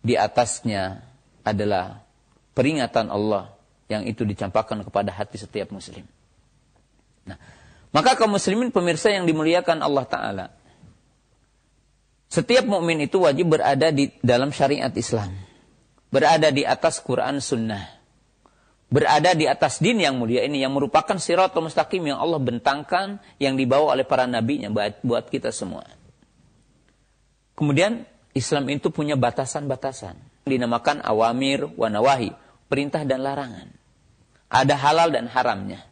di atasnya adalah peringatan Allah yang itu dicampakkan kepada hati setiap muslim. Nah, maka kaum muslimin pemirsa yang dimuliakan Allah Ta'ala. Setiap mukmin itu wajib berada di dalam syariat Islam. Berada di atas Quran Sunnah. Berada di atas din yang mulia ini yang merupakan siratul mustaqim yang Allah bentangkan yang dibawa oleh para nabinya buat kita semua. Kemudian Islam itu punya batasan-batasan. Dinamakan awamir wa nawahi, perintah dan larangan. Ada halal dan haramnya.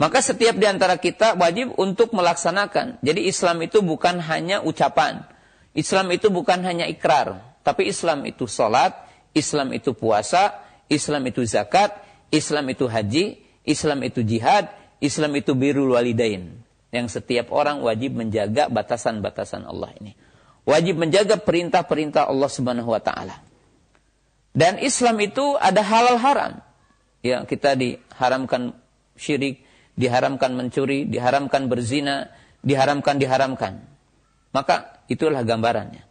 Maka setiap di antara kita wajib untuk melaksanakan. Jadi Islam itu bukan hanya ucapan. Islam itu bukan hanya ikrar. Tapi Islam itu sholat, Islam itu puasa, Islam itu zakat, Islam itu haji, Islam itu jihad, Islam itu birul walidain. Yang setiap orang wajib menjaga batasan-batasan Allah ini. Wajib menjaga perintah-perintah Allah subhanahu wa ta'ala. Dan Islam itu ada halal haram. Ya, kita diharamkan syirik, diharamkan mencuri, diharamkan berzina, diharamkan diharamkan. Maka itulah gambarannya.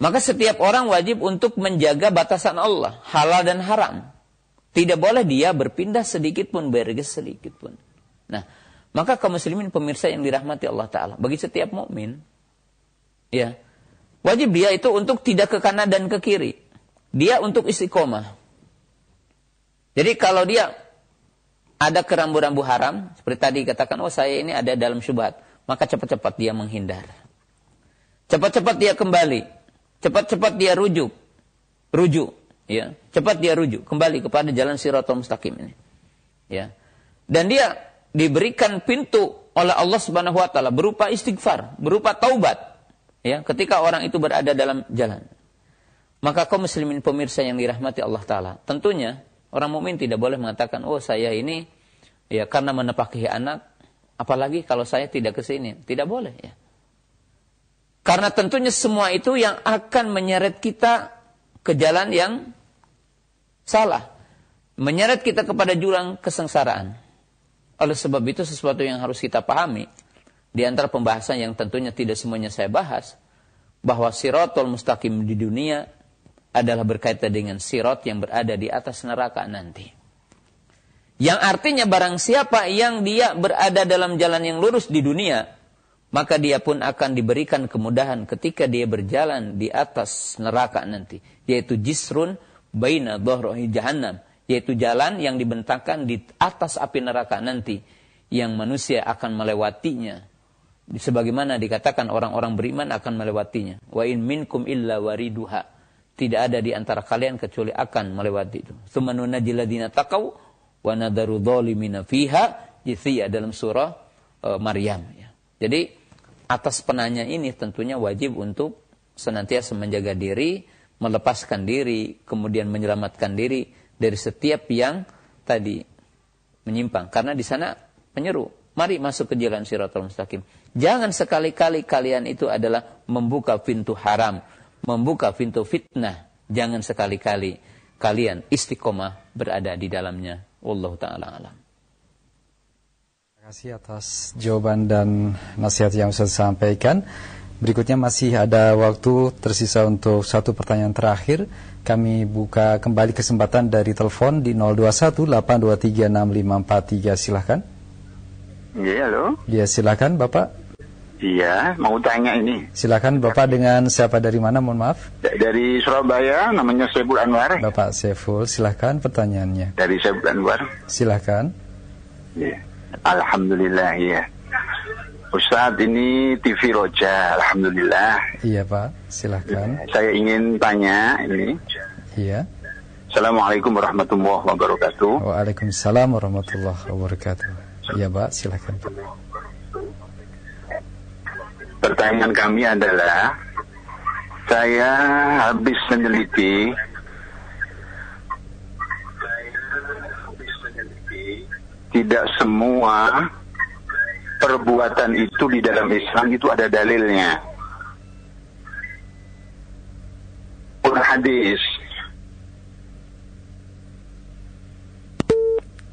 Maka setiap orang wajib untuk menjaga batasan Allah, halal dan haram. Tidak boleh dia berpindah sedikit pun, berges sedikit pun. Nah, maka kaum muslimin pemirsa yang dirahmati Allah Ta'ala, bagi setiap mukmin, ya, wajib dia itu untuk tidak ke kanan dan ke kiri. Dia untuk istiqomah. Jadi kalau dia ada kerambu-rambu haram, seperti tadi katakan, oh saya ini ada dalam syubhat, maka cepat-cepat dia menghindar. Cepat-cepat dia kembali. Cepat-cepat dia rujuk. Rujuk, ya. Cepat dia rujuk kembali kepada jalan Siratul Mustaqim ini. Ya. Dan dia diberikan pintu oleh Allah Subhanahu wa taala berupa istighfar, berupa taubat. Ya, ketika orang itu berada dalam jalan. Maka kaum muslimin pemirsa yang dirahmati Allah taala, tentunya orang mukmin tidak boleh mengatakan, "Oh, saya ini ya karena menepaki anak, apalagi kalau saya tidak ke sini." Tidak boleh ya. Karena tentunya semua itu yang akan menyeret kita ke jalan yang salah. Menyeret kita kepada jurang kesengsaraan. Oleh sebab itu sesuatu yang harus kita pahami. Di antara pembahasan yang tentunya tidak semuanya saya bahas. Bahwa sirotol mustaqim di dunia adalah berkaitan dengan sirot yang berada di atas neraka nanti. Yang artinya barang siapa yang dia berada dalam jalan yang lurus di dunia, maka dia pun akan diberikan kemudahan ketika dia berjalan di atas neraka nanti, yaitu jisrun baina dhahrihi jahannam, yaitu jalan yang dibentangkan di atas api neraka nanti yang manusia akan melewatinya. Sebagaimana dikatakan orang-orang beriman akan melewatinya. Wa in minkum illa wariduha tidak ada di antara kalian kecuali akan melewati itu. Sumanuna jiladina takau wa nadaru dhalimina fiha jithiya dalam surah uh, Maryam ya. Jadi atas penanya ini tentunya wajib untuk senantiasa menjaga diri, melepaskan diri, kemudian menyelamatkan diri dari setiap yang tadi menyimpang. Karena di sana menyeru, mari masuk ke jalan siratul mustaqim. Jangan sekali-kali kalian itu adalah membuka pintu haram membuka pintu fitnah. Jangan sekali-kali kalian istiqomah berada di dalamnya. Wallahu taala alam. Terima kasih atas jawaban dan nasihat yang saya sampaikan. Berikutnya masih ada waktu tersisa untuk satu pertanyaan terakhir. Kami buka kembali kesempatan dari telepon di 0218236543. Silahkan. Iya, halo. Iya, silahkan Bapak. Iya, mau tanya ini. Silakan Bapak dengan siapa dari mana, mohon maaf? Dari Surabaya, namanya Sebul Anwar. Bapak Seful, silakan pertanyaannya. Dari Sebul Anwar. Silakan. Iya. Alhamdulillah, iya. Ustadz, ini TV Roja, Alhamdulillah. Iya Pak, silakan. Saya ingin tanya ini. Iya. Assalamualaikum warahmatullahi wabarakatuh. Waalaikumsalam warahmatullahi wabarakatuh. Iya Pak, silakan Pak pertanyaan kami adalah saya habis meneliti tidak semua perbuatan itu di dalam Islam itu ada dalilnya. Pun hadis.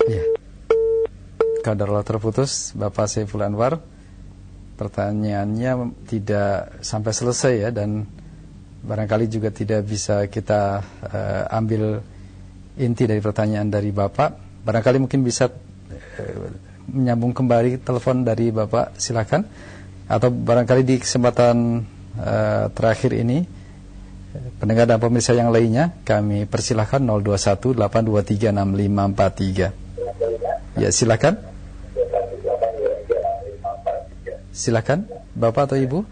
Ya. Kadarlah terputus Bapak Saiful Anwar pertanyaannya tidak sampai selesai ya dan barangkali juga tidak bisa kita uh, ambil inti dari pertanyaan dari Bapak. Barangkali mungkin bisa menyambung kembali telepon dari Bapak, silakan. Atau barangkali di kesempatan uh, terakhir ini pendengar dan pemirsa yang lainnya kami persilahkan 0218236543. Ya, silakan. Silakan, Bapak atau Ibu.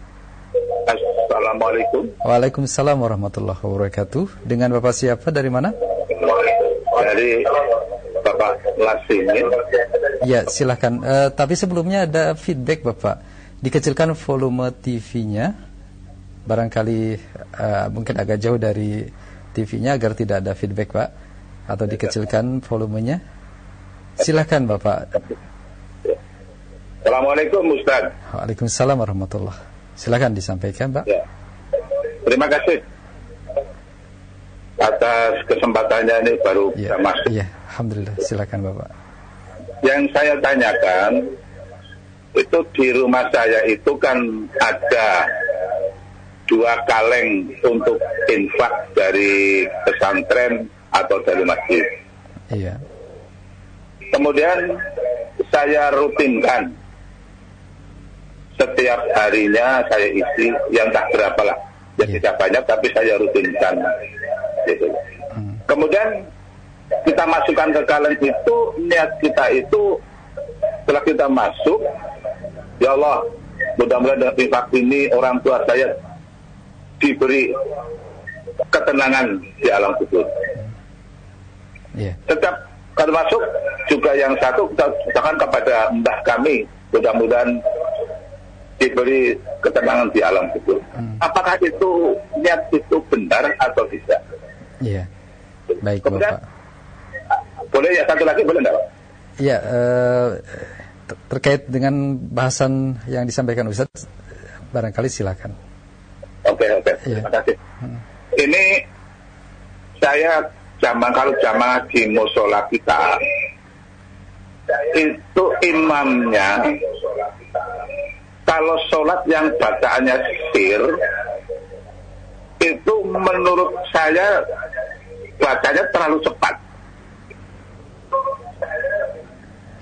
Assalamualaikum. Waalaikumsalam warahmatullahi wabarakatuh. Dengan Bapak siapa dari mana? Dari Bapak Lasimin. Ya, silakan. Uh, tapi sebelumnya ada feedback Bapak. Dikecilkan volume TV-nya. Barangkali uh, mungkin agak jauh dari TV-nya agar tidak ada feedback Pak. Atau dikecilkan volumenya. Silakan Bapak. Assalamualaikum Ustaz. Waalaikumsalam warahmatullah. Silakan disampaikan, Pak. Ya. Terima kasih atas kesempatannya ini baru ya, masuk. Iya, alhamdulillah. Silakan Bapak. Yang saya tanyakan itu di rumah saya itu kan ada dua kaleng untuk infak dari pesantren atau dari masjid. Iya. Kemudian saya rutinkan setiap harinya saya isi yang tak berapa lah ya yeah. tidak banyak tapi saya rutinkan gitu. hmm. kemudian kita masukkan ke kaleng itu niat kita itu setelah kita masuk ya Allah mudah-mudahan dengan infak ini orang tua saya diberi ketenangan di alam kubur. Yeah. Tetap termasuk juga yang satu kita ucapkan kepada mbah kami mudah-mudahan diberi ketenangan di alam kubur. Hmm. Apakah itu niat itu benar atau tidak? Iya. Baik Kemudian, Bapak. Boleh ya satu lagi boleh enggak? Iya, uh, terkait dengan bahasan yang disampaikan Ustaz, barangkali silakan. Oke, okay, oke. Okay. Ya. Terima kasih. Hmm. Ini saya zaman kalau jamaah di musola kita itu imamnya kalau sholat yang bacaannya sir itu menurut saya bacanya terlalu cepat.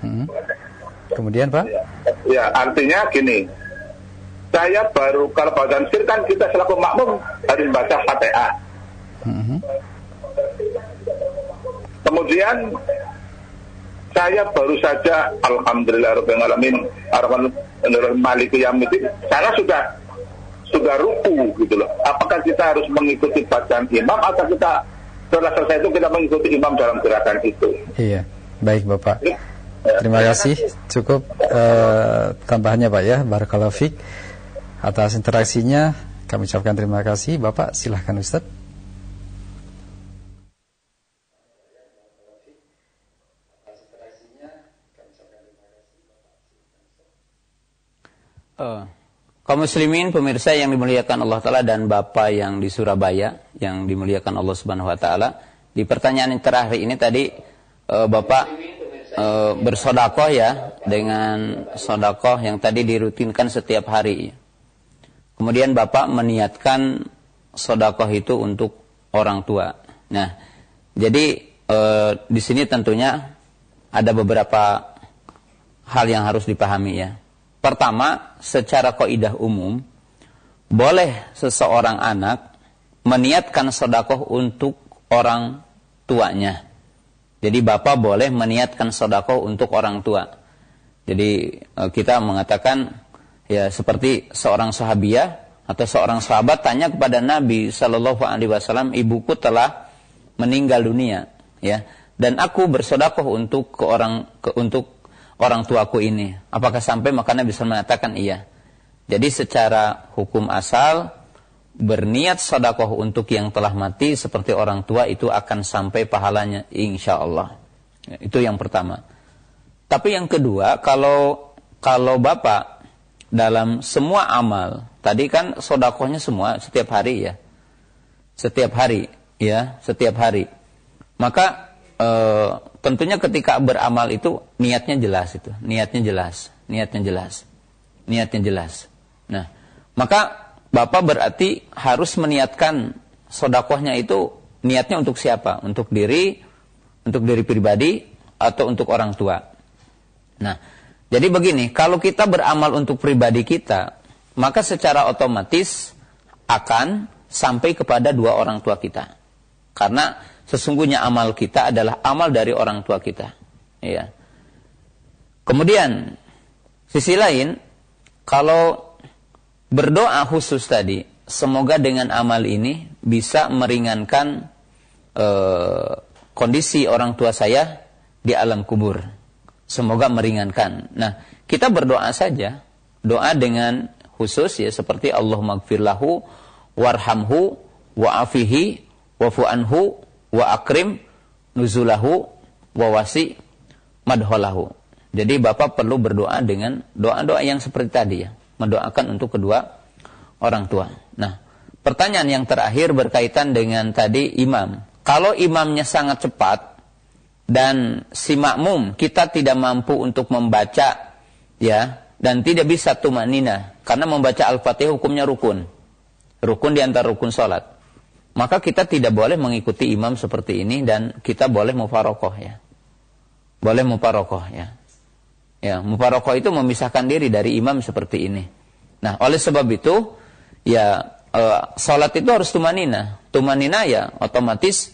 Hmm. Kemudian Pak? Ya artinya gini, saya baru kalau bacaan sir kan kita selaku makmum harus baca fatihah. Hmm. Kemudian saya baru saja alhamdulillah rabbil alamin arahman malik itu saya sudah sudah ruku gitu loh. Apakah kita harus mengikuti bacaan imam atau kita setelah selesai itu kita mengikuti imam dalam gerakan itu? Iya, baik Bapak. Terima kasih. Cukup uh, tambahannya Pak ya, Barakallahu Fik. Atas interaksinya kami ucapkan terima kasih. Bapak silahkan Ustadz. Uh, kaum muslimin pemirsa yang dimuliakan Allah Ta'ala dan Bapak yang di Surabaya yang dimuliakan Allah Subhanahu Wa Ta'ala. Di pertanyaan yang terakhir ini tadi uh, Bapak uh, bersodakoh ya dengan sodakoh yang tadi dirutinkan setiap hari. Kemudian Bapak meniatkan sodakoh itu untuk orang tua. Nah jadi uh, di sini tentunya ada beberapa hal yang harus dipahami ya Pertama, secara kaidah umum, boleh seseorang anak meniatkan sodakoh untuk orang tuanya. Jadi bapak boleh meniatkan sodakoh untuk orang tua. Jadi e, kita mengatakan ya seperti seorang sahabiah atau seorang sahabat tanya kepada Nabi Shallallahu Alaihi Wasallam, ibuku telah meninggal dunia, ya, dan aku bersodakoh untuk ke orang ke, untuk orang tuaku ini. Apakah sampai makanya bisa mengatakan iya. Jadi secara hukum asal berniat sodakoh untuk yang telah mati seperti orang tua itu akan sampai pahalanya insya Allah. Ya, itu yang pertama. Tapi yang kedua kalau kalau bapak dalam semua amal tadi kan sodakohnya semua setiap hari ya setiap hari ya setiap hari maka eh, tentunya ketika beramal itu niatnya jelas itu, niatnya jelas, niatnya jelas, niatnya jelas. Nah, maka bapak berarti harus meniatkan sodakohnya itu niatnya untuk siapa? Untuk diri, untuk diri pribadi atau untuk orang tua. Nah, jadi begini, kalau kita beramal untuk pribadi kita, maka secara otomatis akan sampai kepada dua orang tua kita. Karena sesungguhnya amal kita adalah amal dari orang tua kita. Ya. Kemudian sisi lain kalau berdoa khusus tadi, semoga dengan amal ini bisa meringankan uh, kondisi orang tua saya di alam kubur. Semoga meringankan. Nah, kita berdoa saja, doa dengan khusus ya seperti Allah magfirlahu warhamhu wa'afihi wa'fu anhu wa akrim nuzulahu wa wasi madholahu. Jadi Bapak perlu berdoa dengan doa-doa yang seperti tadi ya. Mendoakan untuk kedua orang tua. Nah, pertanyaan yang terakhir berkaitan dengan tadi imam. Kalau imamnya sangat cepat dan si makmum kita tidak mampu untuk membaca ya dan tidak bisa tumanina karena membaca Al-Fatihah hukumnya rukun. Rukun di antara rukun salat maka kita tidak boleh mengikuti imam seperti ini dan kita boleh mufarokoh ya. Boleh mufarokoh ya. Ya, mufarokoh itu memisahkan diri dari imam seperti ini. Nah, oleh sebab itu ya e, salat itu harus tumanina. Tumanina ya otomatis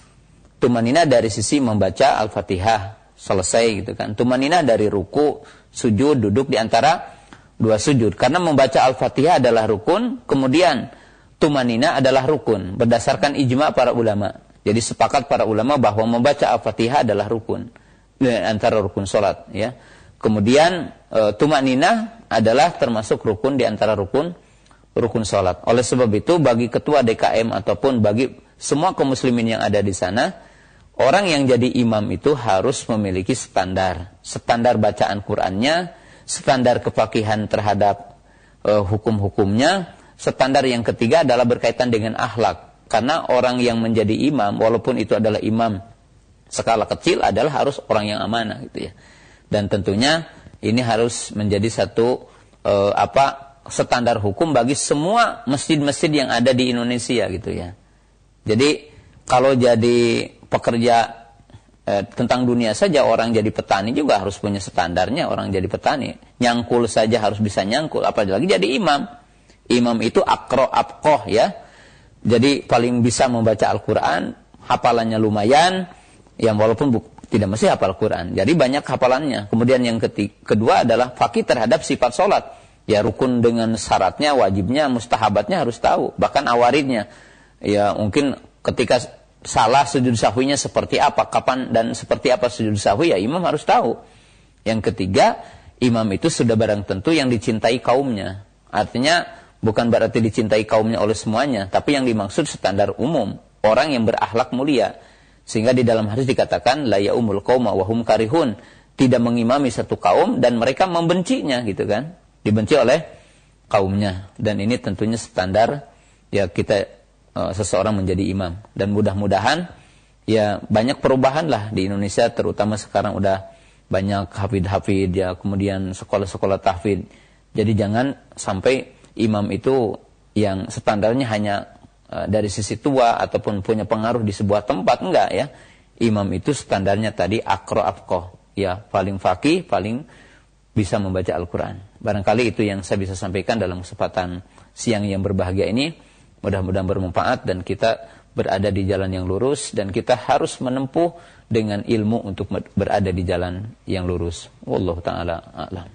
tumanina dari sisi membaca Al-Fatihah selesai gitu kan. Tumanina dari ruku, sujud, duduk di antara dua sujud. Karena membaca Al-Fatihah adalah rukun, kemudian tumanina adalah rukun berdasarkan ijma para ulama. Jadi sepakat para ulama bahwa membaca Al-Fatihah adalah rukun antara rukun salat ya. Kemudian e, tumanina adalah termasuk rukun di antara rukun rukun salat. Oleh sebab itu bagi ketua DKM ataupun bagi semua kaum muslimin yang ada di sana, orang yang jadi imam itu harus memiliki standar. Standar bacaan Qur'annya, standar kefakihan terhadap e, hukum-hukumnya, standar yang ketiga adalah berkaitan dengan akhlak. Karena orang yang menjadi imam, walaupun itu adalah imam skala kecil adalah harus orang yang amanah gitu ya. Dan tentunya ini harus menjadi satu uh, apa standar hukum bagi semua masjid-masjid yang ada di Indonesia gitu ya. Jadi kalau jadi pekerja eh, tentang dunia saja orang jadi petani juga harus punya standarnya orang jadi petani. Nyangkul saja harus bisa nyangkul apalagi jadi imam. Imam itu akro abkoh ya. Jadi paling bisa membaca Al-Quran, hafalannya lumayan, yang walaupun bu, tidak mesti hafal Quran. Jadi banyak hafalannya. Kemudian yang ketiga, kedua adalah fakih terhadap sifat sholat. Ya rukun dengan syaratnya, wajibnya, mustahabatnya harus tahu. Bahkan awaridnya. Ya mungkin ketika salah sujud sahwinya seperti apa, kapan dan seperti apa sujud sahwi ya imam harus tahu. Yang ketiga, imam itu sudah barang tentu yang dicintai kaumnya. Artinya bukan berarti dicintai kaumnya oleh semuanya, tapi yang dimaksud standar umum, orang yang berakhlak mulia sehingga di dalam hadis dikatakan la yaumul qauma wa hum karihun, tidak mengimami satu kaum dan mereka membencinya gitu kan. Dibenci oleh kaumnya dan ini tentunya standar ya kita uh, seseorang menjadi imam dan mudah-mudahan ya banyak perubahan lah di Indonesia terutama sekarang udah banyak hafid-hafid ya kemudian sekolah-sekolah tahfid. Jadi jangan sampai imam itu yang standarnya hanya Eh, dari sisi tua ataupun punya pengaruh di sebuah tempat enggak ya. Imam itu standarnya tadi akro afkoh ya paling fakih paling bisa membaca Al-Quran. Barangkali itu yang saya bisa sampaikan dalam kesempatan siang yang berbahagia ini. Mudah-mudahan bermanfaat dan kita berada di jalan yang lurus dan kita harus menempuh dengan ilmu untuk berada di jalan yang lurus. Wallahu taala a'lam